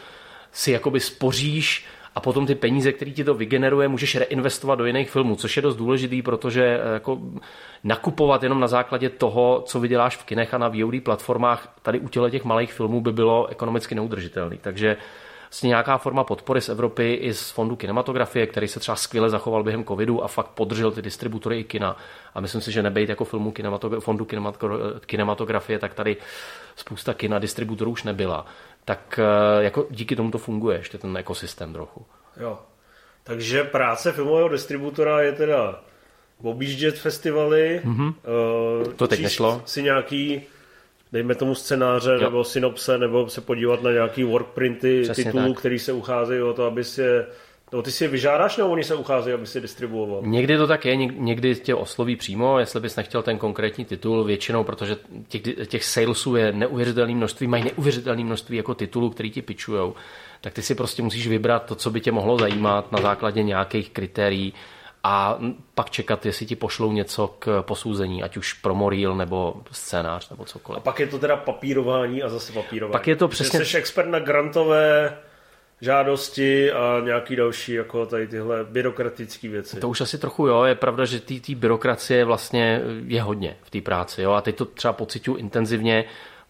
si jakoby spoříš a potom ty peníze, které ti to vygeneruje, můžeš reinvestovat do jiných filmů, což je dost důležitý, protože eh, jako nakupovat jenom na základě toho, co vyděláš v kinech a na VOD platformách, tady u těch malých filmů by bylo ekonomicky neudržitelný. Takže vlastně nějaká forma podpory z Evropy i z fondu kinematografie, který se třeba skvěle zachoval během covidu a fakt podržel ty distributory i kina. A myslím si, že nebejt jako filmu kinematogra- fondu kinematografie, tak tady spousta kina distributorů už nebyla tak eh, jako díky tomu to funguje ještě ten ekosystém trochu. Jo. Takže práce filmového distributora je teda objíždět festivaly, mm-hmm. uh, to teď nešlo. si nějaký dejme tomu scénáře jo. nebo synopse, nebo se podívat na nějaký workprinty Přesně titulů, tak. který se ucházejí o to, aby si je No, ty si je vyžádáš, nebo oni se ucházejí, aby si distribuoval? Někdy to tak je, někdy tě osloví přímo, jestli bys nechtěl ten konkrétní titul, většinou, protože těch, těch salesů je neuvěřitelné množství, mají neuvěřitelné množství jako titulů, který ti pičujou, tak ty si prostě musíš vybrat to, co by tě mohlo zajímat na základě nějakých kritérií a pak čekat, jestli ti pošlou něco k posouzení, ať už promo reel nebo scénář nebo cokoliv. A pak je to teda papírování a zase papírování. Pak je to přesně... Jsi expert na grantové žádosti a nějaký další jako tady tyhle byrokratické věci. To už asi trochu jo, je pravda, že té byrokracie vlastně je hodně v té práci. Jo? A teď to třeba pocituju intenzivně,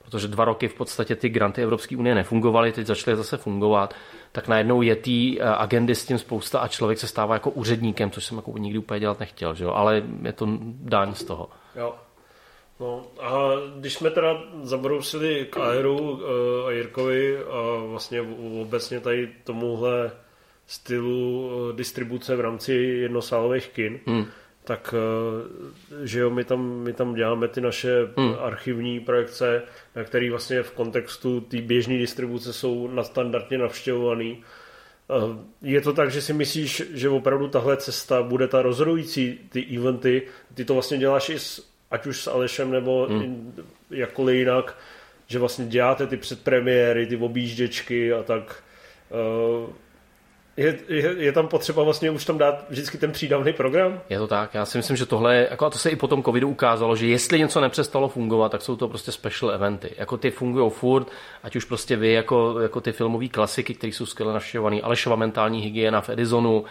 protože dva roky v podstatě ty granty Evropské unie nefungovaly, teď začaly zase fungovat, tak najednou je té eh, agendy s tím spousta a člověk se stává jako úředníkem, což jsem jako nikdy úplně dělat nechtěl, že jo? ale je to dáň z toho. Jo. No a když jsme teda zabrousili k Aeru a Jirkovi a vlastně obecně tady tomuhle stylu distribuce v rámci jednosálových kin, hmm tak eh, že jo, my tam, my tam děláme ty naše hmm. archivní projekce, které vlastně v kontextu té běžné distribuce jsou nadstandardně navštěvovaný. Eh, je to tak, že si myslíš, že opravdu tahle cesta bude ta rozhodující, ty eventy, ty to vlastně děláš i s, ať už s Alešem nebo hmm. jakkoliv jinak, že vlastně děláte ty předpremiéry, ty objížděčky a tak. Uh, je, je, je tam potřeba vlastně už tam dát vždycky ten přídavný program? Je to tak, já si myslím, že tohle, jako a to se i po tom covidu ukázalo, že jestli něco nepřestalo fungovat, tak jsou to prostě special eventy. Jako ty fungují furt, ať už prostě vy, jako, jako ty filmové klasiky, které jsou skvěle navštěvované, Alešova mentální hygiena v Edisonu,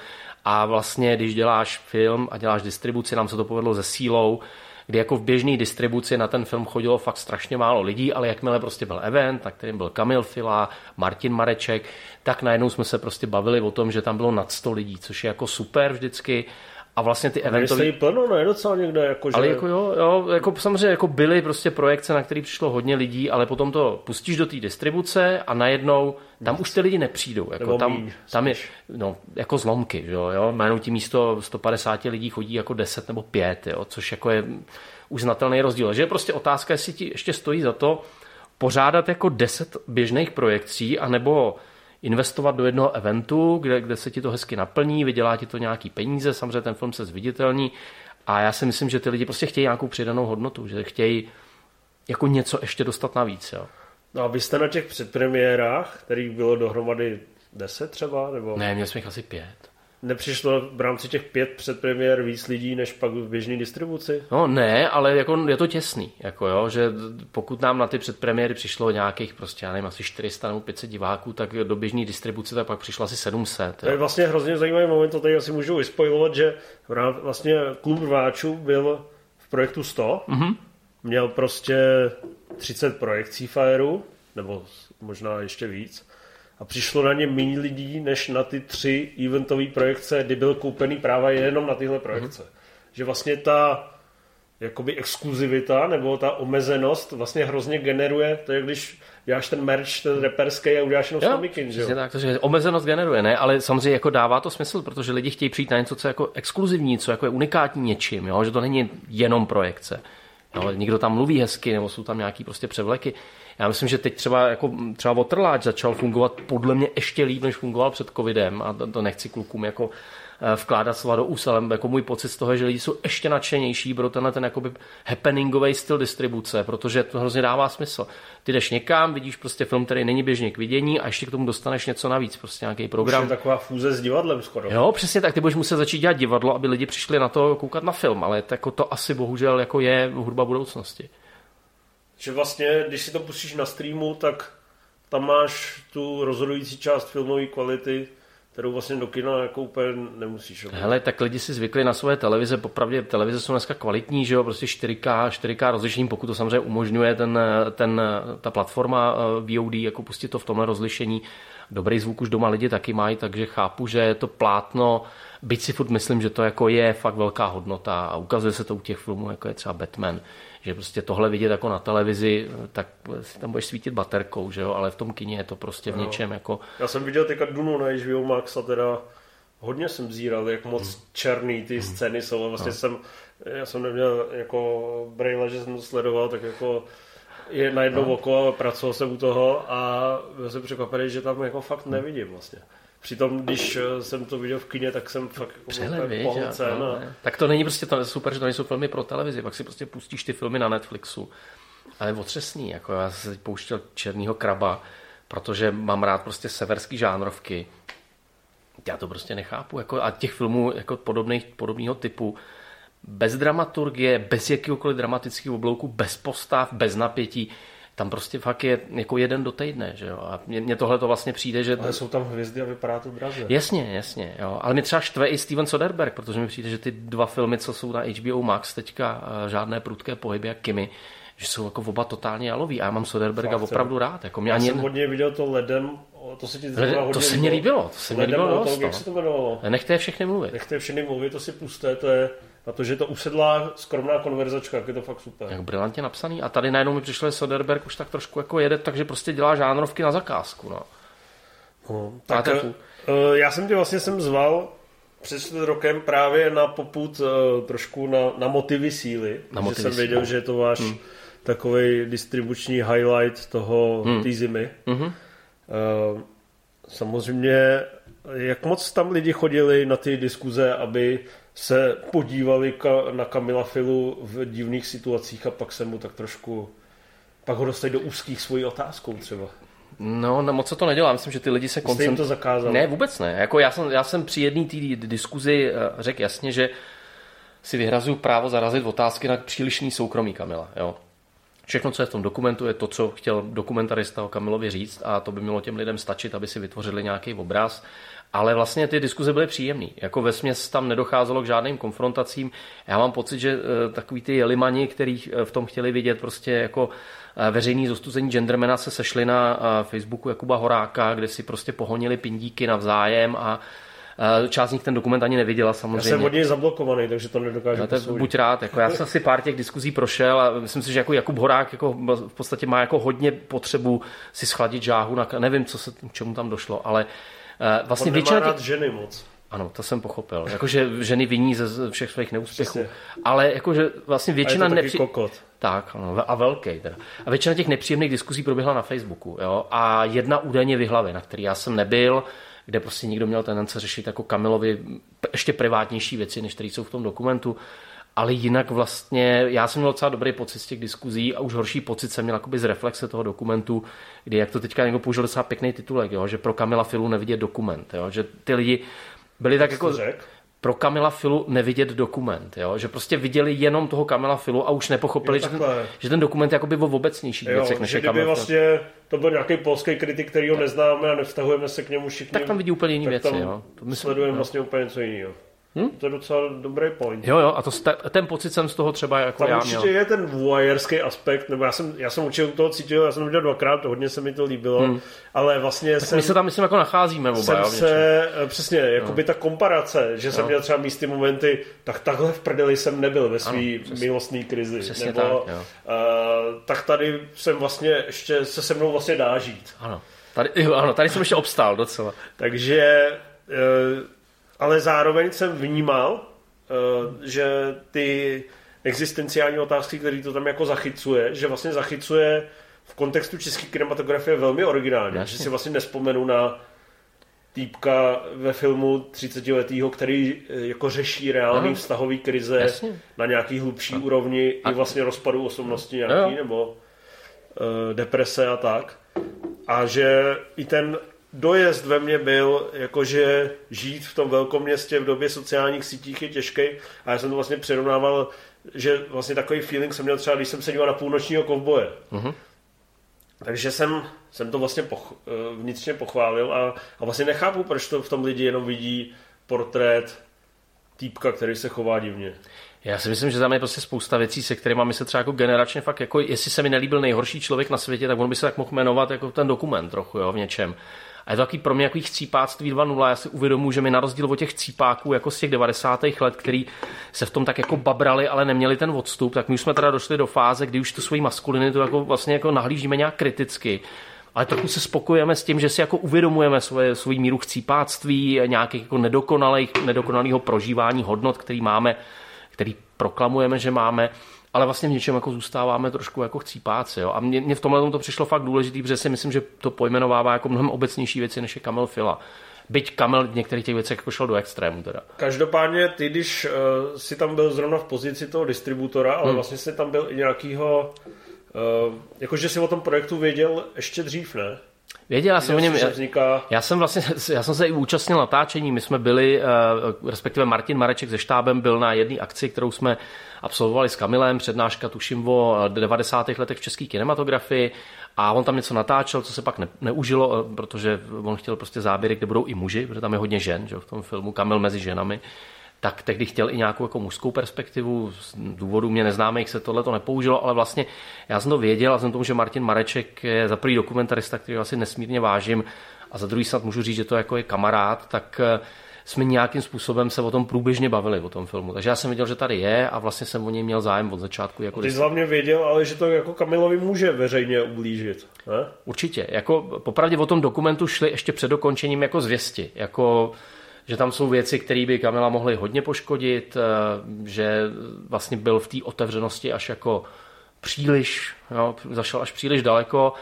a vlastně, když děláš film a děláš distribuci, nám se to povedlo ze sílou, kdy jako v běžné distribuci na ten film chodilo fakt strašně málo lidí, ale jakmile prostě byl event, na kterým byl Kamil Fila, Martin Mareček, tak najednou jsme se prostě bavili o tom, že tam bylo nad 100 lidí, což je jako super vždycky a vlastně ty eventový... Ale plno, ne docela někde. Jako, že... Ale jako jo, jo, jako samozřejmě jako byly prostě projekce, na které přišlo hodně lidí, ale potom to pustíš do té distribuce a najednou tam už ty lidi nepřijdou. Jako tam, míň, tam je, no, jako zlomky, jo, jo. Jménou ti místo 150 lidí chodí jako 10 nebo 5, jo, což jako je uznatelný rozdíl. Že je prostě otázka, jestli ti ještě stojí za to pořádat jako 10 běžných projekcí, anebo investovat do jednoho eventu, kde, kde se ti to hezky naplní, vydělá ti to nějaký peníze, samozřejmě ten film se zviditelní a já si myslím, že ty lidi prostě chtějí nějakou přidanou hodnotu, že chtějí jako něco ještě dostat navíc. Jo. No a vy jste na těch předpremiérách, kterých bylo dohromady 10 třeba? Nebo... Ne, měli jsme jich asi pět nepřišlo v rámci těch pět předpremiér víc lidí, než pak v běžné distribuci? No ne, ale jako je to těsný, jako jo, že pokud nám na ty předpremiéry přišlo nějakých prostě, já nevím, asi 400 nebo 500 diváků, tak do běžné distribuce tak pak přišlo asi 700. To je vlastně hrozně zajímavý moment, to tady asi můžu vyspojovat, že vlastně klub rváčů byl v projektu 100, mm-hmm. měl prostě 30 projekcí Fireu, nebo možná ještě víc a přišlo na ně méně lidí, než na ty tři eventové projekce, kdy byl koupený práva jenom na tyhle projekce. Mm. Že vlastně ta jakoby exkluzivita nebo ta omezenost vlastně hrozně generuje, to je když děláš ten merch, ten reperský a uděláš jenom jo, mikin, že jo? Tak, to, že omezenost generuje, ne, ale samozřejmě jako dává to smysl, protože lidi chtějí přijít na něco, co je jako exkluzivní, co jako je unikátní něčím, jo? že to není jenom projekce. Jo? Někdo tam mluví hezky, nebo jsou tam nějaký prostě převleky. Já myslím, že teď třeba, jako, třeba Waterláč začal fungovat podle mě ještě líp, než fungoval před covidem a to, to nechci klukům jako eh, vkládat slova do úst, ale jako můj pocit z toho, že lidi jsou ještě nadšenější pro tenhle ten jakoby happeningový styl distribuce, protože to hrozně dává smysl. Ty jdeš někam, vidíš prostě film, který není běžně k vidění a ještě k tomu dostaneš něco navíc, prostě nějaký program. Už je taková fúze s divadlem skoro. Jo, přesně tak, ty budeš muset začít dělat divadlo, aby lidi přišli na to koukat na film, ale to, jako to asi bohužel jako je hudba budoucnosti. Že vlastně, když si to pustíš na streamu, tak tam máš tu rozhodující část filmové kvality, kterou vlastně do kina jako úplně nemusíš. Obrat. Hele, tak lidi si zvykli na svoje televize, popravdě televize jsou dneska kvalitní, že jo, prostě 4K, 4K rozlišení, pokud to samozřejmě umožňuje ten, ten, ta platforma eh, VOD, jako pustit to v tomhle rozlišení. Dobrý zvuk už doma lidi taky mají, takže chápu, že je to plátno, byť si furt myslím, že to jako je fakt velká hodnota a ukazuje se to u těch filmů, jako je třeba Batman že prostě tohle vidět jako na televizi, tak si tam budeš svítit baterkou, že jo, ale v tom kině je to prostě v no. něčem jako... Já jsem viděl teďka Dunu na HBO Max a teda hodně jsem zíral, jak moc hmm. černý ty hmm. scény jsou a vlastně no. jsem, já jsem neměl jako braille, že jsem to sledoval, tak jako je na jedno no. oko, pracoval jsem u toho a byl jsem překvapený, že tam jako fakt nevidím vlastně. Přitom, když eh, jsem to viděl v kině, tak jsem fakt jako Přehled, no, a... Tak to není prostě to super, že to nejsou filmy pro televizi, pak si prostě pustíš ty filmy na Netflixu. Ale otřesný, jako já jsem teď pouštěl Černýho kraba, protože mám rád prostě severský žánrovky. Já to prostě nechápu. Jako, a těch filmů jako podobných, podobného typu, bez dramaturgie, bez jakýkoliv dramatického oblouku, bez postav, bez napětí, tam prostě fakt je jako jeden do týdne, že jo. A mně, tohle to vlastně přijde, že... Ale jsou tam hvězdy a vypadá to draze. Jasně, jasně, jo. Ale mě třeba štve i Steven Soderbergh, protože mi přijde, že ty dva filmy, co jsou na HBO Max teďka, eh, žádné prudké pohyby jak Kimi, že jsou jako oba totálně jalový. A já mám Soderberga Fakt, opravdu rád. Jako mě já ani... jsem hodně viděl to ledem to se ti to, to se mi líbilo, to se mi líbilo dost. Jak no. se to jmenovalo? Nechte je všechny mluvit. Nechte je všechny mluvit, to si pusté, to je na to, že to usedlá skromná konverzačka, je to fakt super. Jak brilantně napsaný. A tady najednou mi přišlo, že Soderberg už tak trošku jako jede, takže prostě dělá žánrovky na zakázku. No. No, tak, uh, já jsem tě vlastně jsem zval před čtvrt rokem právě na poput uh, trošku na, na motivy síly. Na motivy jsem věděl, že je to váš hmm. takový distribuční highlight toho hmm. té zimy. Hmm. Uh, samozřejmě, jak moc tam lidi chodili na ty diskuze, aby se podívali ka, na Kamila Filu v divných situacích a pak se mu tak trošku pak ho dostali do úzkých svojí otázkou třeba. No, no moc se to nedělá. Myslím, že ty lidi se koncentrují. to zakázal? Ne, vůbec ne. Jako já, jsem, já jsem při jedné té diskuzi eh, řekl jasně, že si vyhrazuju právo zarazit otázky na přílišný soukromí Kamila. Jo. Všechno, co je v tom dokumentu, je to, co chtěl dokumentarista o Kamilovi říct a to by mělo těm lidem stačit, aby si vytvořili nějaký obraz. Ale vlastně ty diskuze byly příjemné. Jako ve směs tam nedocházelo k žádným konfrontacím. Já mám pocit, že eh, takový ty jelimani, který eh, v tom chtěli vidět prostě jako veřejný zostuzení gendermana se sešli na Facebooku Jakuba Horáka, kde si prostě pohonili pindíky navzájem a Část z nich ten dokument ani neviděla samozřejmě. Já jsem od něj zablokovaný, takže to nedokážu no, to Buď rád, jako já jsem si pár těch diskuzí prošel a myslím si, že jako Jakub Horák jako v podstatě má jako hodně potřebu si schladit žáhu, na, nevím, co se, čemu tam došlo, ale vlastně On většina těch... ženy moc. Ano, to jsem pochopil. Jakože ženy viní ze všech svých neúspěchů. Přesně. Ale jakože vlastně většina... A je to nepři... kokot. Tak, ano, a velký teda. A většina těch nepříjemných diskuzí proběhla na Facebooku. Jo? A jedna údajně vyhlavy, na který já jsem nebyl, kde prostě někdo měl tendence řešit jako Kamilovi ještě privátnější věci, než které jsou v tom dokumentu. Ale jinak vlastně, já jsem měl docela dobrý pocit z těch diskuzí a už horší pocit jsem měl z reflexe toho dokumentu, kdy, jak to teďka někdo použil docela pěkný titulek, jo, že pro Kamila Filu nevidět dokument, jo, že ty lidi byli tak jako... Řek? pro Kamila Filu nevidět dokument, jo? že prostě viděli jenom toho Kamila Filu a už nepochopili, že ten, že ten dokument je jakoby o obecnějších jo, věcech než že kdyby vlastně to byl nějaký polský kritik, který ho neznáme a nevztahujeme se k němu všichni. Tak tam vidí úplně jiné věci. Jo? To myslím, sledujeme no. vlastně úplně něco jiného. Hm? To je docela dobrý point. Jo, jo, a to, ten pocit jsem z toho třeba jako Tam já určitě měl. je ten voyeurský aspekt, nebo já jsem, já jsem určitě u toho cítil, já jsem to viděl dvakrát, to hodně se mi to líbilo, hmm. ale vlastně tak jsem... my se tam, myslím, jako nacházíme oba, jsem jo, se, eh, přesně, jako by ta komparace, že jsem měl třeba místy momenty, tak takhle v prdeli jsem nebyl ve své milostné krizi. Přesně nebo, tak, jo. Uh, tak tady jsem vlastně, ještě se se mnou vlastně dá žít. Ano. Tady, jo, ano, tady jsem ještě obstál docela. Takže, uh, ale zároveň jsem vnímal, Eh, že ty existenciální otázky, které to tam jako zachycuje, že vlastně zachycuje v kontextu české kinematografie velmi originálně. Jasně. Že si vlastně nespomenu na týpka ve filmu 30 letýho, který eh, jako řeší reální vztahový krize Jasně. na nějaký hlubší a. úrovni a. i vlastně rozpadu osobnosti nějaký, jo. nebo uh, deprese a tak. A že i ten dojezd ve mně byl, jakože žít v tom velkom městě v době sociálních sítích je těžký a já jsem to vlastně přirovnával, že vlastně takový feeling jsem měl třeba, když jsem se díval na půlnočního kovboje. Uh-huh. Takže jsem, jsem to vlastně poch, eh, vnitřně pochválil a, a vlastně nechápu, proč to v tom lidi jenom vidí portrét týpka, který se chová divně. Já si myslím, že tam je prostě spousta věcí, se kterými my se třeba jako generačně fakt, jako jestli se mi nelíbil nejhorší člověk na světě, tak on by se tak mohl jmenovat jako ten dokument trochu, jo, v něčem. A je to takový pro mě jaký chcípáctví 2.0. Já si uvědomuji, že mi na rozdíl od těch chcípáků jako z těch 90. let, který se v tom tak jako babrali, ale neměli ten odstup, tak my už jsme teda došli do fáze, kdy už tu svoji maskulinitu jako vlastně jako nahlížíme nějak kriticky ale trochu se spokojujeme s tím, že si jako uvědomujeme svoje, svůj míru chcípáctví, nějakých jako nedokonalých, nedokonalého prožívání hodnot, který máme, který proklamujeme, že máme ale vlastně v něčem jako zůstáváme trošku jako chcípáci. Jo? A mě, mě v tomhle to přišlo fakt důležitý, protože si myslím, že to pojmenovává jako mnohem obecnější věci, než je Kamil Fila. Byť Kamil v některých těch věcech jako šel do extrému teda. Každopádně ty, když uh, si tam byl zrovna v pozici toho distributora, ale hmm. vlastně si tam byl i nějakýho, uh, jakože si o tom projektu věděl ještě dřív, ne? Věděl, já jsem o něm, já, já, jsem vlastně, já jsem se i účastnil natáčení, my jsme byli, uh, respektive Martin Mareček se štábem byl na jedné akci, kterou jsme absolvovali s Kamilem, přednáška tuším o 90. letech v české kinematografii. A on tam něco natáčel, co se pak ne, neužilo, eh, protože on chtěl prostě záběry, kde budou i muži, protože tam je hodně žen že, v tom filmu, Kamil mezi ženami tak tehdy chtěl i nějakou jako mužskou perspektivu. Z důvodu mě neznámých se tohle to nepoužilo, ale vlastně já jsem to věděl a jsem tomu, že Martin Mareček je za prvý dokumentarista, který asi nesmírně vážím a za druhý snad můžu říct, že to jako je kamarád, tak eh, jsme nějakým způsobem se o tom průběžně bavili, o tom filmu. Takže já jsem viděl, že tady je a vlastně jsem o něj měl zájem od začátku. Jako Ty jsi hlavně věděl, ale že to jako Kamilovi může veřejně ublížit. Ne? Určitě. Jako, popravdě o tom dokumentu šli ještě před dokončením jako zvěsti. Jako, že tam jsou věci, které by Kamila mohly hodně poškodit, eh, že vlastně byl v té otevřenosti až jako příliš, jo, zašel až příliš daleko.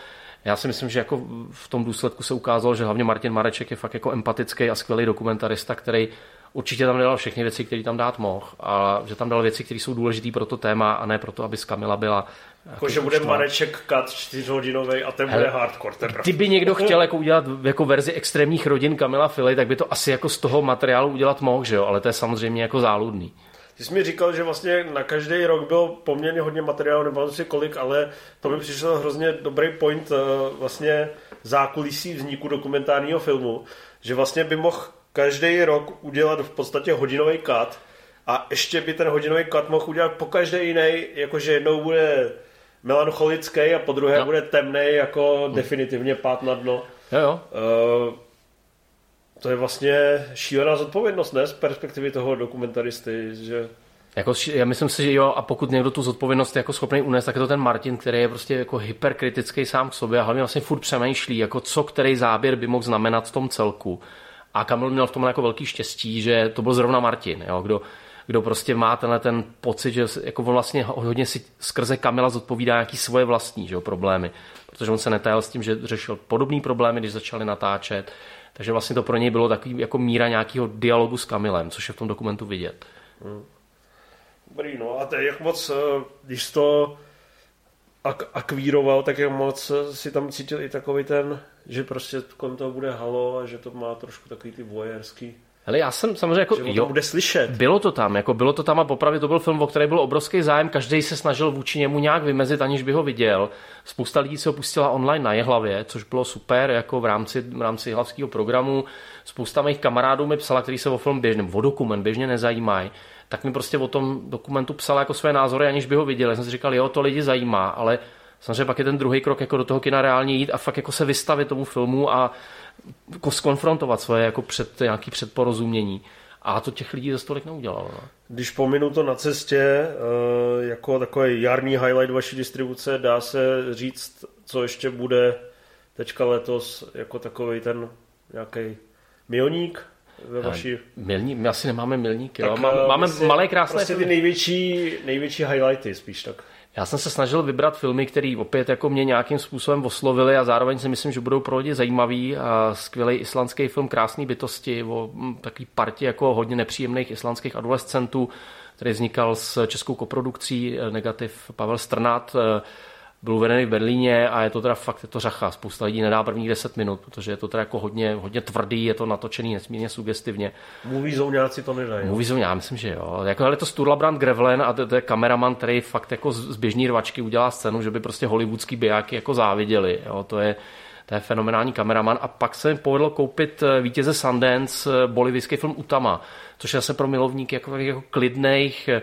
Já si myslím, že jako v tom důsledku se ukázalo, že hlavně Martin Mareček je fakt jako empatický a skvělý dokumentarista, který určitě tam dal všechny věci, které tam dát mohl, a že tam dal věci, které jsou důležité pro to téma a ne pro to, aby z Kamila byla. Jako, že bude Mareček cut čtyřhodinový a ten Hele, bude hardcore. Ten kdyby někdo chtěl jako udělat jako verzi extrémních rodin Kamila Fili, tak by to asi jako z toho materiálu udělat mohl, že jo? ale to je samozřejmě jako záludný. Ty jsi mi říkal, že vlastně na každý rok byl poměrně hodně materiálu, nebo si kolik, ale to mi přišel hrozně dobrý point eh, vlastně zákulisí vzniku dokumentárního filmu, že vlastně by mohl každý rok udělat v podstatě hodinový cut a ještě by ten hodinový cut mohl udělat po každé jiný, jakože jednou bude melancholický a po druhé no. bude temný, jako hmm. definitivně pát na dno. Jo, jo. Uh, to je vlastně šílená zodpovědnost, ne? Z perspektivy toho dokumentaristy, že... Jako, já myslím si, že jo, a pokud někdo tu zodpovědnost je jako schopný unést, tak je to ten Martin, který je prostě jako hyperkritický sám k sobě a hlavně vlastně furt přemýšlí, jako co který záběr by mohl znamenat v tom celku. A Kamil měl v tom jako velký štěstí, že to byl zrovna Martin, jo, kdo, kdo prostě má tenhle ten pocit, že jako on vlastně hodně si skrze Kamila zodpovídá nějaký svoje vlastní že jo, problémy, protože on se netajal s tím, že řešil podobné problémy, když začali natáčet, takže vlastně to pro něj bylo takový jako míra nějakého dialogu s Kamilem, což je v tom dokumentu vidět. Hmm. Dobrý, no a to jak moc, eh, když to ak- akvíroval, tak jak moc si tam cítil i takový ten, že prostě kolem toho bude halo a že to má trošku takový ty vojerský Hele, já jsem samozřejmě jako, že jo, bude slyšet. Bylo to tam, jako bylo to tam a popravdě to byl film, o který byl obrovský zájem, každý se snažil vůči němu nějak vymezit, aniž by ho viděl. Spousta lidí se ho pustila online na Jehlavě, což bylo super, jako v rámci, v rámci jehlavského programu. Spousta mých kamarádů mi psala, který se o film běžně, o dokument běžně nezajímají, tak mi prostě o tom dokumentu psala jako své názory, aniž by ho viděli. Já jsem si říkal, jo, to lidi zajímá, ale samozřejmě pak je ten druhý krok jako do toho kina reálně jít a fakt jako se vystavit tomu filmu a skonfrontovat svoje jako před, nějaký předporozumění. A to těch lidí za stolik neudělalo. No. Když pominu to na cestě, eh, jako takový jarní highlight vaší distribuce, dá se říct, co ještě bude teďka letos jako takový ten nějaký milník ve vaší... Milník, my asi nemáme milník, jo. Eh, máme vlastně, malé krásné Prostě ty největší, největší highlighty spíš tak. Já jsem se snažil vybrat filmy, které opět jako mě nějakým způsobem oslovily a zároveň si myslím, že budou pro lidi zajímavý. A skvělý islandský film Krásné bytosti o hm, takový partě jako hodně nepříjemných islandských adolescentů, který vznikal s českou koprodukcí eh, negativ Pavel Strnat eh, byl uvedený v Berlíně a je to teda fakt je to řacha. Spousta lidí nedá prvních 10 minut, protože je to teda jako hodně, hodně tvrdý, je to natočený nesmírně sugestivně. Movie zóňáci to nedají. Movie zone, já myslím, že jo. Jako, ale to Sturlabrand Grevlen a to, to, je kameraman, který fakt jako z běžní rvačky udělá scénu, že by prostě hollywoodský bijáky jako záviděli. Jo. To je, to je fenomenální kameraman. A pak se mi povedlo koupit eh, vítěze Sundance eh, bolivijský film Utama, což je zase pro milovníky jako, jako klidných Eh,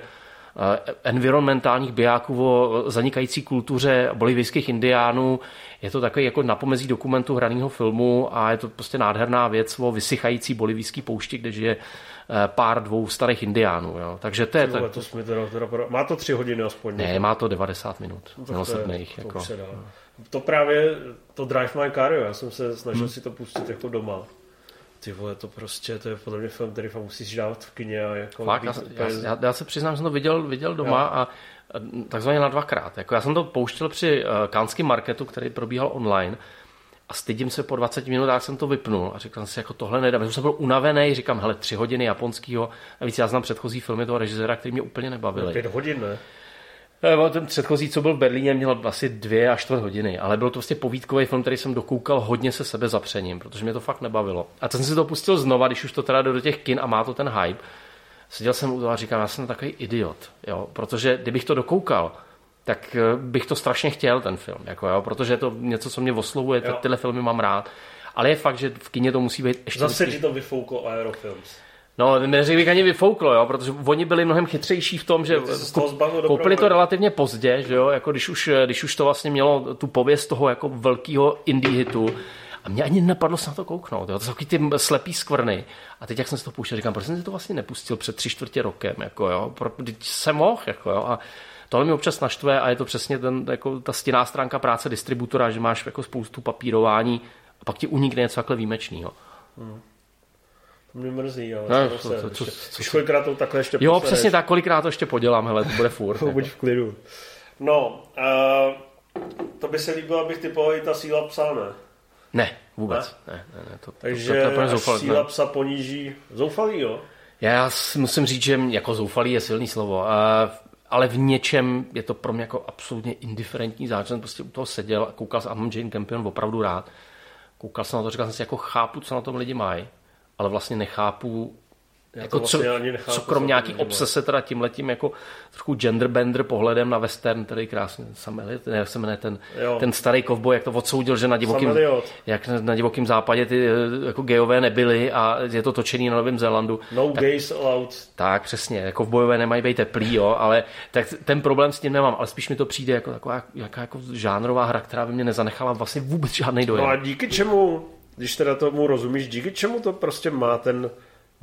environmentálních bijáků o zanikající kultuře bolivijských indiánů. Je to takový jako napomezí dokumentu hraného filmu a je to prostě nádherná věc o vysychající bolivijský poušti, kde žije eh, pár dvou starých indiánů. Jo. Takže to je... to, to jsme teda, teda, má to tři hodiny aspoň. Ne, má to 90 minut. No, to, je, to, jako. to právě, to Drive My Car, jo. já jsem se snažil hmm. si to pustit jako doma ty vole, to prostě, to je podle mě film, který fakt musíš dávat v kině a jako Fakt, já, já, já, já, se přiznám, že jsem to viděl, viděl doma jo. a takzvaně na dvakrát. Jako já jsem to pouštěl při uh, kánském marketu, který probíhal online a stydím se po 20 minutách jsem to vypnul a říkal jsem si, jako tohle nedám. Já jsem byl unavený, říkám, hele, tři hodiny japonského, a víc já znám předchozí filmy toho režiséra, který mě úplně nebavili. Pět hodin, ne? Eh, ten předchozí, co byl v Berlíně, měl asi dvě až čtvrt hodiny, ale byl to prostě povídkový film, který jsem dokoukal hodně se sebe zapřením, protože mě to fakt nebavilo. A teď jsem si to pustil znova, když už to teda jde do těch kin a má to ten hype. Seděl jsem u toho a říkám, já jsem takový idiot, jo, protože kdybych to dokoukal, tak eh, bych to strašně chtěl, ten film, jako jo, protože je to něco, co mě oslovuje, tyhle filmy mám rád. Ale je fakt, že v kině to musí být ještě... Zase ti to vyfouklo Aerofilms. No, neřekl bych ani vyfouklo, jo, protože oni byli mnohem chytřejší v tom, že koupili to relativně pozdě, že jo, jako když už, když už to vlastně mělo tu pověst toho jako velkého indie hitu A mě ani nenapadlo se na to kouknout. Jo. To jsou ty slepý skvrny. A teď, jak jsem si to pouštěl, říkám, proč jsem si to vlastně nepustil před tři čtvrtě rokem, jako jo, pro, jsem mohl, jako jo. A tohle mi občas naštve a je to přesně ten, jako ta stěná stránka práce distributora, že máš jako spoustu papírování a pak ti unikne něco takhle výjimečného. Hmm. To mě mrzí, ale no, co, co, co, co, kolikrát to takhle ještě Jo, přesně tak, kolikrát to ještě podělám, hele, to bude furt. Buď v klidu. No, uh, to by se líbilo, abych typoval i ta síla psa, ne? Ne, vůbec. Ne? Ne, ne, ne, to, Takže to, to, to, to zoufalý, síla ne. psa poníží zoufalý, jo? Já musím říct, že jako zoufalý je silný slovo. Uh, ale v něčem je to pro mě jako absolutně indiferentní zážitek. Prostě u toho seděl a koukal jsem, a mám Jane Campion opravdu rád. Koukal jsem na to, říkal jsem si, jako chápu, co na tom lidi mají, ale vlastně nechápu, já jako vlastně co, nechápu, co krom nějaký obsese teda tímhletím jako trochu genderbender pohledem na western, který krásně, Sameliot, ne, jak se jmenuje ten, ten starý kovboj, jak to odsoudil, že na divokým, jak na divokým západě ty eh, jako gejové nebyly a je to točený na Novém Zélandu. No tak, gays allowed. Tak, přesně, jako v bojové nemají být teplý, jo, ale tak ten problém s tím nemám, ale spíš mi to přijde jako taková jaká jako žánrová hra, která by mě nezanechala vlastně vůbec žádný dojem. No a díky čemu, když teda tomu rozumíš, díky čemu to prostě má ten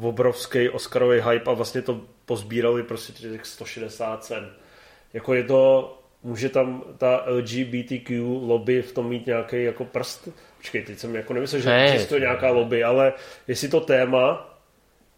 obrovský Oscarový hype a vlastně to pozbírali prostě těch 160 cen. Jako je to, může tam ta LGBTQ lobby v tom mít nějaký jako prst? Počkej, teď jsem jako nemyslel, že hey. to nějaká lobby, ale jestli to téma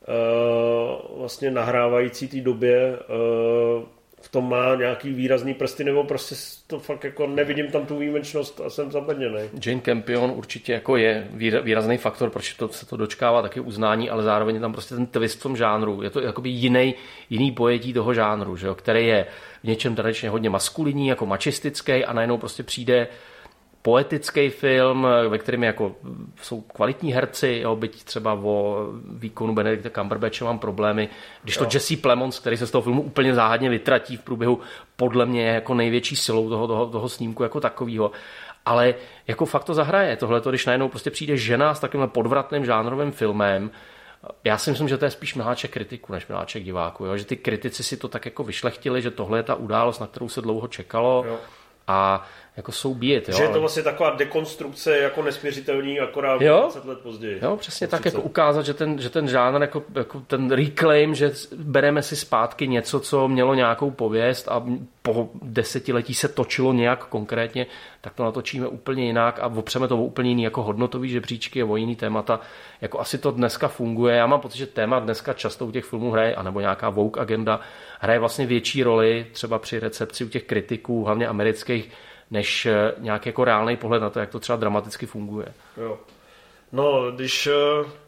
uh, vlastně nahrávající té době uh, v tom má nějaký výrazný prsty, nebo prostě to fakt jako nevidím tam tu výjimečnost a jsem zapadněný. Jane Campion určitě jako je výrazný faktor, proč to, se to dočkává taky uznání, ale zároveň je tam prostě ten twist v tom žánru. Je to jakoby jiný, jiný pojetí toho žánru, že jo, který je v něčem tradičně hodně maskulinní, jako mačistický a najednou prostě přijde poetický film, ve kterém jako jsou kvalitní herci, jo, byť třeba o výkonu Benedikta Cumberbatche mám problémy, když to jo. Jesse Plemons, který se z toho filmu úplně záhadně vytratí v průběhu, podle mě jako největší silou toho, toho, toho snímku jako takového. Ale jako fakt to zahraje. Tohle, když najednou prostě přijde žena s takovým podvratným žánrovým filmem, já si myslím, že to je spíš miláček kritiku než miláček diváku. Jo? Že ty kritici si to tak jako vyšlechtili, že tohle je ta událost, na kterou se dlouho čekalo. Jo. A jako jsou bíjet. Jo? Že je to vlastně taková dekonstrukce jako nesměřitelný, akorát jo? 20 let později. Jo, přesně tak, jako ukázat, že ten, že ten žánr, jako, jako ten reclaim, že bereme si zpátky něco, co mělo nějakou pověst a po desetiletí se točilo nějak konkrétně, tak to natočíme úplně jinak a opřeme to o úplně jiný jako hodnotový žebříčky a o jiný témata. Jako asi to dneska funguje. Já mám pocit, že téma dneska často u těch filmů hraje, anebo nějaká woke agenda, hraje vlastně větší roli třeba při recepci u těch kritiků, hlavně amerických, než eh, nějaký jako reálný pohled na to, jak to třeba dramaticky funguje. Jo. No, když eh,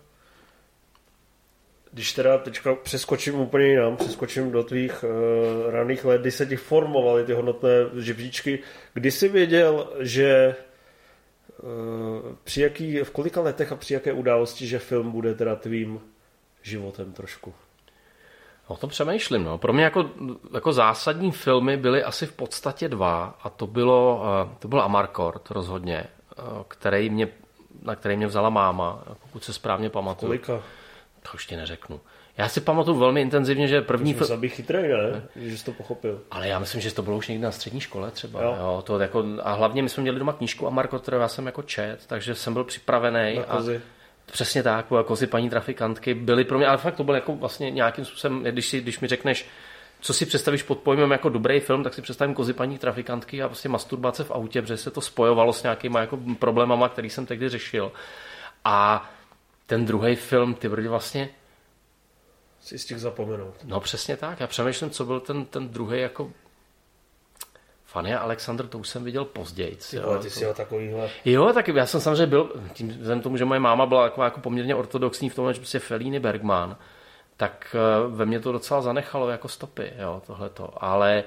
když teda teďka přeskočím úplně jinam, přeskočím do tvých uh, raných let, kdy se ti formovaly ty hodnotné žebříčky, kdy jsi věděl, že uh, při jaký, v kolika letech a při jaké události, že film bude teda tvým životem trošku? O tom přemýšlím. No. Pro mě jako, jako zásadní filmy byly asi v podstatě dva a to bylo, eh, to byl Amarcord rozhodně, eh, který mě, na který mě vzala máma, pokud se správně pamatuju. Kolika? To ještě neřeknu. Já si pamatuju velmi intenzivně, že první film... Musel chytrý, ne? Že jsi to pochopil. Ale já myslím, že to bylo už někdy na střední škole třeba. Jo. Jo, to jako, a hlavně my jsme měli doma knížku Amarcord, kterou já jsem jako čet, takže jsem byl připravený. Na kozy. A Přesně tak, jako si paní trafikantky byly pro mě, ale fakt to bylo jako vlastně nějakým způsobem, když, si, když mi řekneš, co si představíš pod pojmem jako dobrý film, tak si představím kozy paní trafikantky a prostě masturbace v autě, protože se to spojovalo s nějakýma jako problémama, který jsem tehdy řešil. A ten druhý film, ty brdy vlastně si z těch zapomenout. No přesně tak. Já přemýšlím, co byl ten, ten druhý jako Fanny a Alexandr, to už jsem viděl později. Ty, jo, ty jsi to... takovýhle. Jo, tak já jsem samozřejmě byl, tím vzhledem tomu, že moje máma byla jako, jako poměrně ortodoxní v tom, že prostě Felíny Bergman, tak eh, ve mně to docela zanechalo jako stopy, jo, tohleto. Ale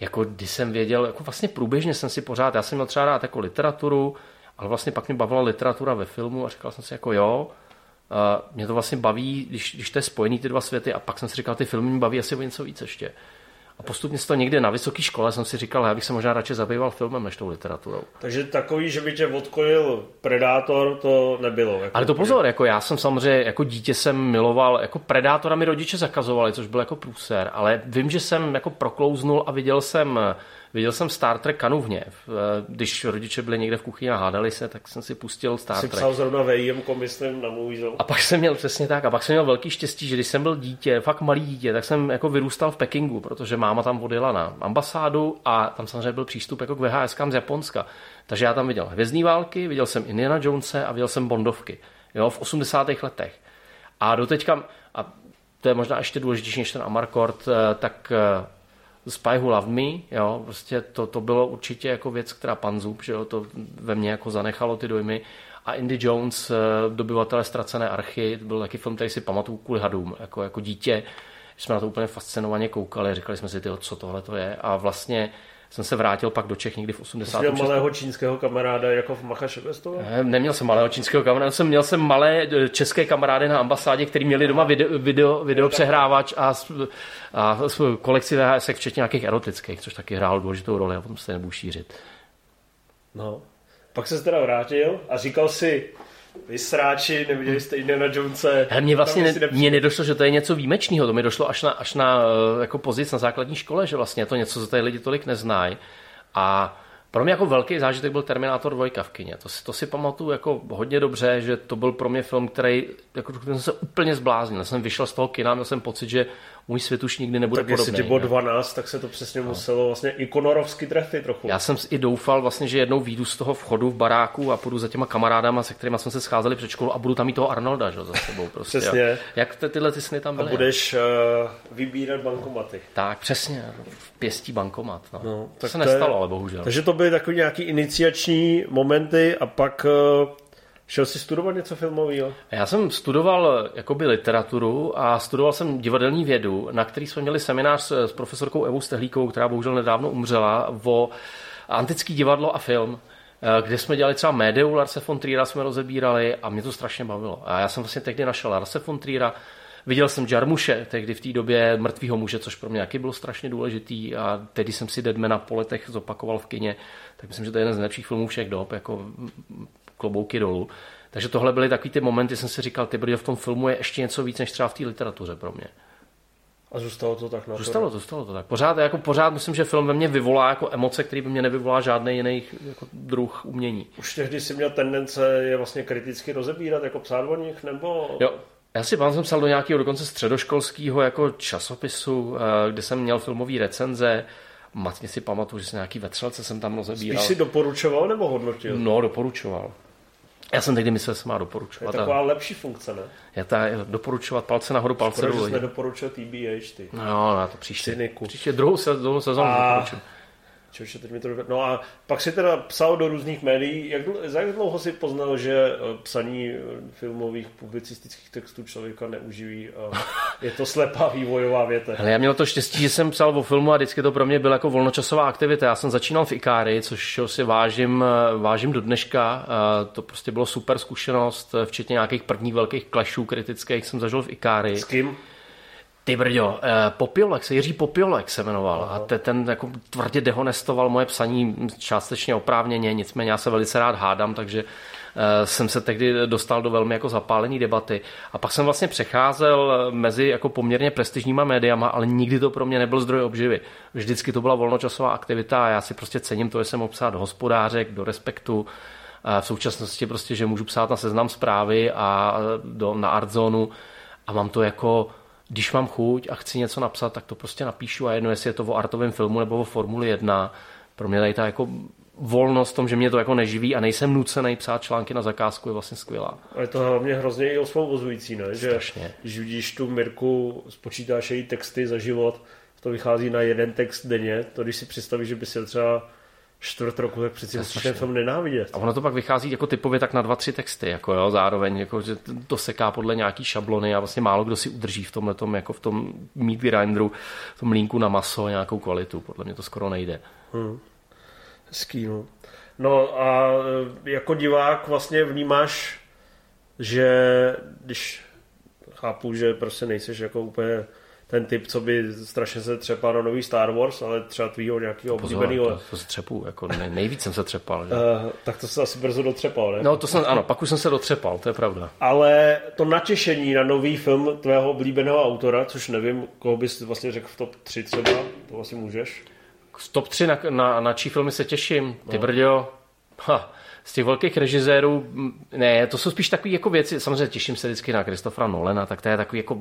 jako když jsem věděl, jako vlastně průběžně jsem si pořád, já jsem měl třeba rád jako literaturu, ale vlastně pak mě bavila literatura ve filmu a říkal jsem si jako jo, uh, mě to vlastně baví, když, když to je spojený ty dva světy a pak jsem si říkal, ty filmy mě baví asi o něco víc ještě. A postupně se to někde na vysoké škole jsem si říkal, já bych se možná radši zabýval filmem než tou literaturou. Takže takový, že by tě odkojil Predátor, to nebylo. Jako Ale to pozor, jako já jsem samozřejmě, jako dítě jsem miloval, jako Predátora mi rodiče zakazovali, což byl jako průser, ale vím, že jsem jako proklouznul a viděl jsem Viděl jsem Star Trek Kanuvně. Když rodiče byli někde v kuchyni a hádali se, tak jsem si pustil Star Jsi Trek. psal zrovna VIM, myslím, na Movie A pak jsem měl přesně tak. A pak jsem měl velký štěstí, že když jsem byl dítě, fakt malý dítě, tak jsem jako vyrůstal v Pekingu, protože máma tam odjela na ambasádu a tam samozřejmě byl přístup jako k VHS z Japonska. Takže já tam viděl Hvězdní války, viděl jsem Indiana Jonese a viděl jsem Bondovky. Jo, v 80. letech. A doteďka, a to je možná ještě důležitější než ten Amarcord, eh, tak eh, Spy Who Loved Me, jo, prostě to, to bylo určitě jako věc, která pan Zub, že jo, to ve mně jako zanechalo ty dojmy. A Indy Jones, eh, dobyvatele ztracené archy, to byl taky film, který si pamatuju kvůli hadům, jako, jako dítě. Jsme na to úplně fascinovaně koukali, říkali jsme si, tyjo, co tohle to je. A vlastně jsem se vrátil pak do Čech někdy v 80. Měl malého čínského kamaráda jako v Macha? Ne, neměl jsem malého čínského kamaráda, jsem, měl jsem malé eh, české kamarády na ambasádě, který měli doma video, video, video přehrávač a, a kolekci VHS, včetně nějakých erotických, což taky hrálo důležitou roli a potom se nebudu šířit. No. Pak se teda vrátil a říkal si, vy sráči, neviděli jste Indiana Jonese. Hele, mně vlastně ne, mně nedošlo, že to je něco výjimečného. To mi došlo až na, až na eh, jako pozic na základní škole, že vlastně je to něco, co tady lidi tolik neznají. A pro mě jako velký zážitek byl Terminátor 2 v kině. To si, to si pamatuju jako hodně dobře, že to byl pro mě film, který jako, jsem se úplně zbláznil. Já jsem vyšel z toho kina, měl jsem pocit, že můj svět už nikdy nebude tak podobný. Tak jestli bylo 12, tak se to přesně no. muselo vlastně ikonorovsky trefit trochu. Já jsem i doufal vlastně, že jednou výjdu z toho vchodu v baráku a půjdu za těma kamarádama, se kterými jsme se scházeli před školou a budu tam mít toho Arnolda že, za sebou. Prostě, přesně. Jo. Jak ty, tyhle ty sny tam byly? A budeš uh, vybírat bankomaty. Tak, přesně. V pěstí bankomat. No. No, tak to se nestalo, je... ale bohužel. Takže to byly takové nějaké iniciační momenty a pak uh, Šel jsi studovat něco filmového? Já jsem studoval jakoby literaturu a studoval jsem divadelní vědu, na který jsme měli seminář s, s profesorkou Evou Stehlíkovou, která bohužel nedávno umřela, o antický divadlo a film eh, kde jsme dělali třeba Médeu Larse von Triera jsme rozebírali a mě to strašně bavilo. A já jsem vlastně tehdy našel Larse von Triera, viděl jsem Jarmuše, tehdy v té době mrtvýho muže, což pro mě taky bylo strašně důležitý a tehdy jsem si Deadmana po letech zopakoval v kině, tak myslím, že to je jeden z nejlepších filmů všech dob, jako klobouky dolů. Takže tohle byly takový ty momenty, jsem si říkal, ty brďo, v tom filmu je ještě něco víc, než třeba v té literatuře pro mě. A zůstalo to tak? Na zůstalo to, zůstalo to tak. Pořád, jako pořád myslím, že film ve mně vyvolá jako emoce, který by mě nevyvolá žádný jiný jako druh umění. Už tehdy jsi měl tendence je vlastně kriticky rozebírat, jako psát o nich, nebo... Jo, já si pán jsem psal do nějakého dokonce středoškolského jako časopisu, eh, kde jsem měl filmové recenze, matně si pamatuju, že jsem nějaký vetřelce jsem tam rozebíral. Spíš si doporučoval nebo hodnotil? No, doporučoval. Já jsem tehdy myslel, že se má doporučovat. Je taková a... lepší funkce, ne? Je ta doporučovat palce nahoru, palce dolů. Proč jsi nedoporučil TBH, ty? No, na to příště. Cyniku. Příště druhou, se, druhou sezónu a... doporučuji. Čož teď mi to... No a pak si teda psal do různých médií. Jak, za jak dlouho si poznal, že eh, psaní eh, filmových publicistických textů člověka neuživí a je to slepá vývojová věta? Ale já měl to štěstí, že jsem psal o filmu a vždycky to pro mě byla jako volnočasová aktivita. Já jsem začínal v Ikári, což si vážím, eh, vážím do dneška. To prostě bylo super zkušenost, včetně nějakých prvních velkých klešů kritických jsem zažil v Ikári. S kým? Ty brďo, eh, Popiolek se, Jiří Popiolek se jmenoval Aha. a te, ten jako tvrdě dehonestoval moje psaní částečně oprávněně, nicméně já se velice rád hádám, takže uh, jsem se tehdy dostal do velmi jako zapálené debaty. A pak jsem vlastně přecházel mezi jako poměrně prestižníma médiama, ale nikdy to pro mě nebyl zdroj obživy. Vždycky to byla volnočasová aktivita a já si prostě cením to, že jsem mohl psát do hospodářek, do respektu, v současnosti prostě, že můžu psát na seznam zprávy a do, na Artzonu a mám to jako když mám chuť a chci něco napsat, tak to prostě napíšu a jedno, jestli je to o artovém filmu nebo o Formuli 1. Pro mě tady ta jako volnost v tom, že mě to jako neživí a nejsem nucený psát články na zakázku, je vlastně skvělá. A je to hlavně hrozně i osvobozující, ne? Že Strašně. když vidíš tu Mirku, spočítáš její texty za život, to vychází na jeden text denně, to když si představíš, že by si třeba čtvrt roku, tak přeci musíš film nenávidět. A ono to pak vychází jako typově tak na dva, tři texty, jako jo, zároveň, jako, že to seká podle nějaký šablony a vlastně málo kdo si udrží v tomhle tom, jako v tom meat grinderu, v tom línku na maso nějakou kvalitu, podle mě to skoro nejde. Hmm. Hezký, no. No a e, jako divák vlastně vnímáš, že když chápu, že prostě nejseš jako úplně ten typ, co by strašně se třepal na nový Star Wars, ale třeba tvýho nějakého oblíbeného. To, to se třepu, jako nej, nejvíc jsem se třepal. Že? Uh, tak to se asi brzo dotřepal, ne? No to jsem, ano, pak už jsem se dotřepal, to je pravda. Ale to natěšení na nový film tvého oblíbeného autora, což nevím, koho bys vlastně řekl v top 3 třeba, to asi můžeš. Top 3, na, na, na čí filmy se těším. Ty no. brďo, ha, z těch velkých režisérů, ne, to jsou spíš takové jako věci, samozřejmě těším se vždycky na Kristofra Nolena, tak to je takový jako...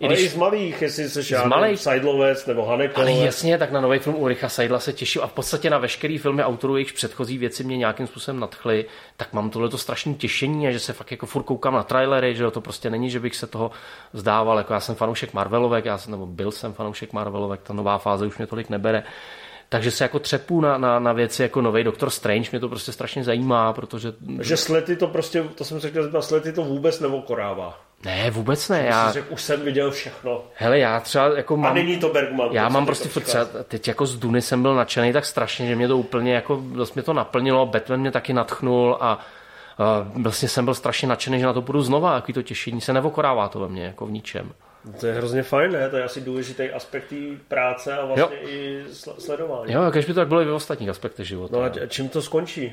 I Ale když, i z malých, jestli se z malých, Seidlovec nebo Hanekovec. Ale jasně, tak na nový film Ulricha Seidla se těším a v podstatě na veškeré filmy autorů, jejichž předchozí věci mě nějakým způsobem nadchly, tak mám tohle to strašné těšení a že se fakt jako furt koukám na trailery, že to prostě není, že bych se toho vzdával, jako já jsem fanoušek Marvelovek, já jsem, nebo byl jsem fanoušek Marvelovek, ta nová fáze už mě tolik nebere, takže se jako třepu na, na, na věci jako nový Doctor Strange, mě to prostě strašně zajímá, protože... Že slety to prostě, to jsem se chtěl zeptat, slety to vůbec neokorává. Ne, vůbec ne. Já... Řekl, už jsem viděl všechno. Hele, já třeba jako mám... A není to Bergman. Já mám prostě furt třeba, teď jako z Duny jsem byl nadšený tak strašně, že mě to úplně jako, dost mě to naplnilo, Batman mě taky natchnul a uh, vlastně jsem byl strašně nadšený, že na to budu znova, jaký to těšení se nevokorává to ve mně, jako v ničem. To je hrozně fajn, ne? To je asi důležitý aspekt té práce a vlastně jo. i sledování. Jo, když by to tak bylo i v ostatních aspektech života. No a čím to skončí?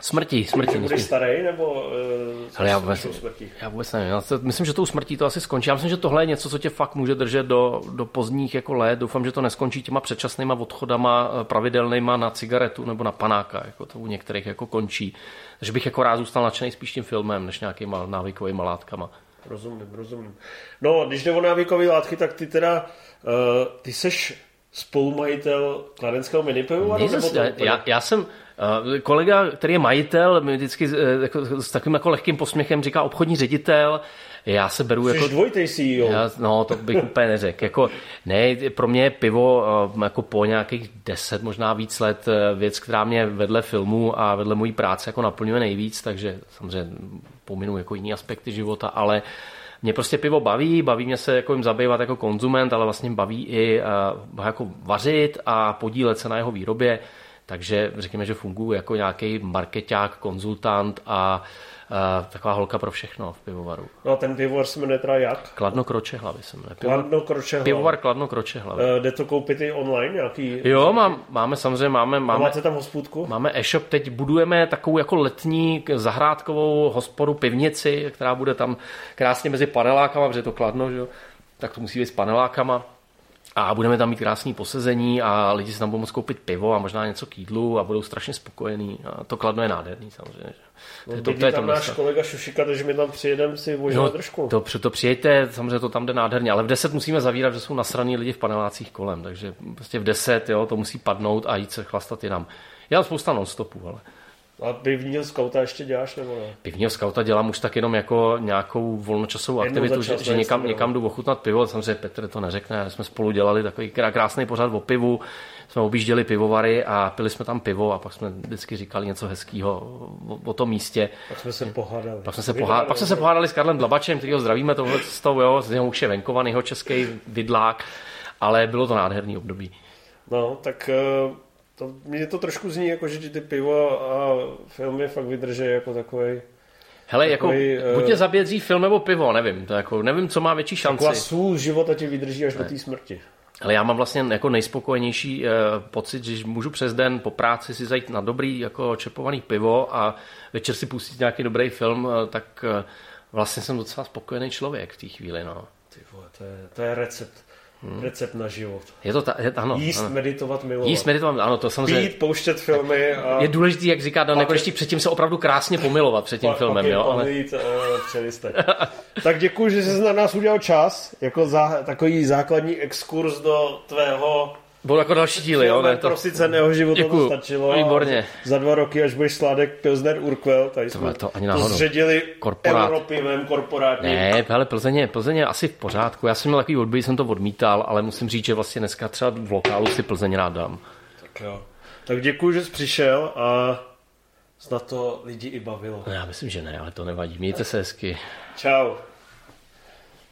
Smrtí, smrtí. Budeš starý nebo uh, Ale já vůbec, smrtí? já vůbec nevím. Já myslím, že tou smrtí to asi skončí. Já myslím, že tohle je něco, co tě fakt může držet do, do pozdních jako let. Doufám, že to neskončí těma předčasnýma odchodama eh, pravidelnýma na cigaretu nebo na panáka. Jako to u některých jako končí. Takže bych jako rád zůstal nadšený spíš tím filmem, než nějakýma návykovými látkama. Rozumím, rozumím. No, když jde o návykové látky, tak ty teda, uh, ty seš spolumajitel kladenského minipivovaru? Já, já, já jsem, uh, kolega, který je majitel, mi vždycky uh, jako, s takovým jako lehkým posměchem říká obchodní ředitel, já se beru Jsi jako... dvojitej CEO. Já, no, to bych úplně neřekl. Jako, ne, pro mě je pivo jako po nějakých deset, možná víc let věc, která mě vedle filmu a vedle mojí práce jako naplňuje nejvíc, takže samozřejmě pominu jako jiný aspekty života, ale mě prostě pivo baví, baví mě se jako jim zabývat jako konzument, ale vlastně baví i uh, jako vařit a podílet se na jeho výrobě, takže řekněme, že funguji jako nějaký marketák, konzultant a Uh, taková holka pro všechno v pivovaru. No a ten pivovar se jmenuje teda jak? Kladno Kroče hlavy se jmenuje. Kladno Kroče hlavy. Pivovar Kladno Kroče hlavy. Uh, jde to koupit i online nějaký? Jo, mám, máme samozřejmě, máme... máme máte tam hospodku? Máme e-shop, teď budujeme takovou jako letní zahrádkovou hospodu, pivnici, která bude tam krásně mezi panelákama, protože je to Kladno, že jo? tak to musí být s panelákama a budeme tam mít krásný posezení a lidi si tam budou moct koupit pivo a možná něco k jídlu a budou strašně spokojení. A to kladno je nádherný samozřejmě. No, to, to, to je tam náš kolega Šušika, takže my tam přijedeme si možná no, trošku. To, to přijďte, samozřejmě to tam jde nádherně, ale v 10 musíme zavírat, že jsou nasraný lidi v panelácích kolem, takže prostě v 10 jo, to musí padnout a jít se chlastat jinam. Já mám spousta non-stopů, ale... A pivního skauta ještě děláš nebo ne? Pivního skauta dělám už tak jenom jako nějakou volnočasovou Jednou aktivitu, že, že někam, někam jdu ochutnat pivo. Samozřejmě Petr to neřekne, jsme spolu dělali takový krásný pořad o pivu. Jsme objížděli pivovary a pili jsme tam pivo a pak jsme vždycky říkali něco hezkého o, o tom místě. Pak jsme se pohádali. Pak jsme se, pohádali, pak jsme se pohádali s Karlem Blabačem, kterýho zdravíme tohle cestou, jo, z něho už je venkovaný, jeho český vidlák, ale bylo to nádherný období. No, tak uh to, mě to trošku zní, jako že ty pivo a filmy fakt vydrží jako takový. Hele, jako takový, jako, buď tě zabije dřív film nebo pivo, nevím. To jako, nevím, co má větší šanci. Taková sůl života ti vydrží až ne. do té smrti. Ale já mám vlastně jako nejspokojenější uh, pocit, že můžu přes den po práci si zajít na dobrý jako čepovaný pivo a večer si pustit nějaký dobrý film, uh, tak uh, vlastně jsem docela spokojený člověk v té chvíli. No. Ty vole, to je, to je recept. Hmm. Recept na život. Je to ta, je, ano. Jíst, ano. meditovat, milovat. Jíst, meditovat, ano, to samozřejmě. Pít, pouštět filmy. A... Je důležité, jak říká Dan jako ještě předtím se opravdu krásně pomilovat před tím pa, filmem. Jo, ale... Jít, uh, tak děkuji, že jsi na nás udělal čas, jako za, takový základní exkurs do tvého bylo jako další díly, jo? Ne, to... prosyceného života Děkuju. to stačilo. Výborně. Za dva roky, až budeš sládek Pilsner Urquell, tady jsme to, ani to zředili Korporát. Europivem korporátním. Ne, ale Plzeň je, Plzeň je asi v pořádku. Já jsem měl takový odbyt, jsem to odmítal, ale musím říct, že vlastně dneska třeba v lokálu si Plzeň rád dám. Tak jo. Tak děkuji, že jsi přišel a snad to lidi i bavilo. No, já myslím, že ne, ale to nevadí. Mějte se hezky. Čau.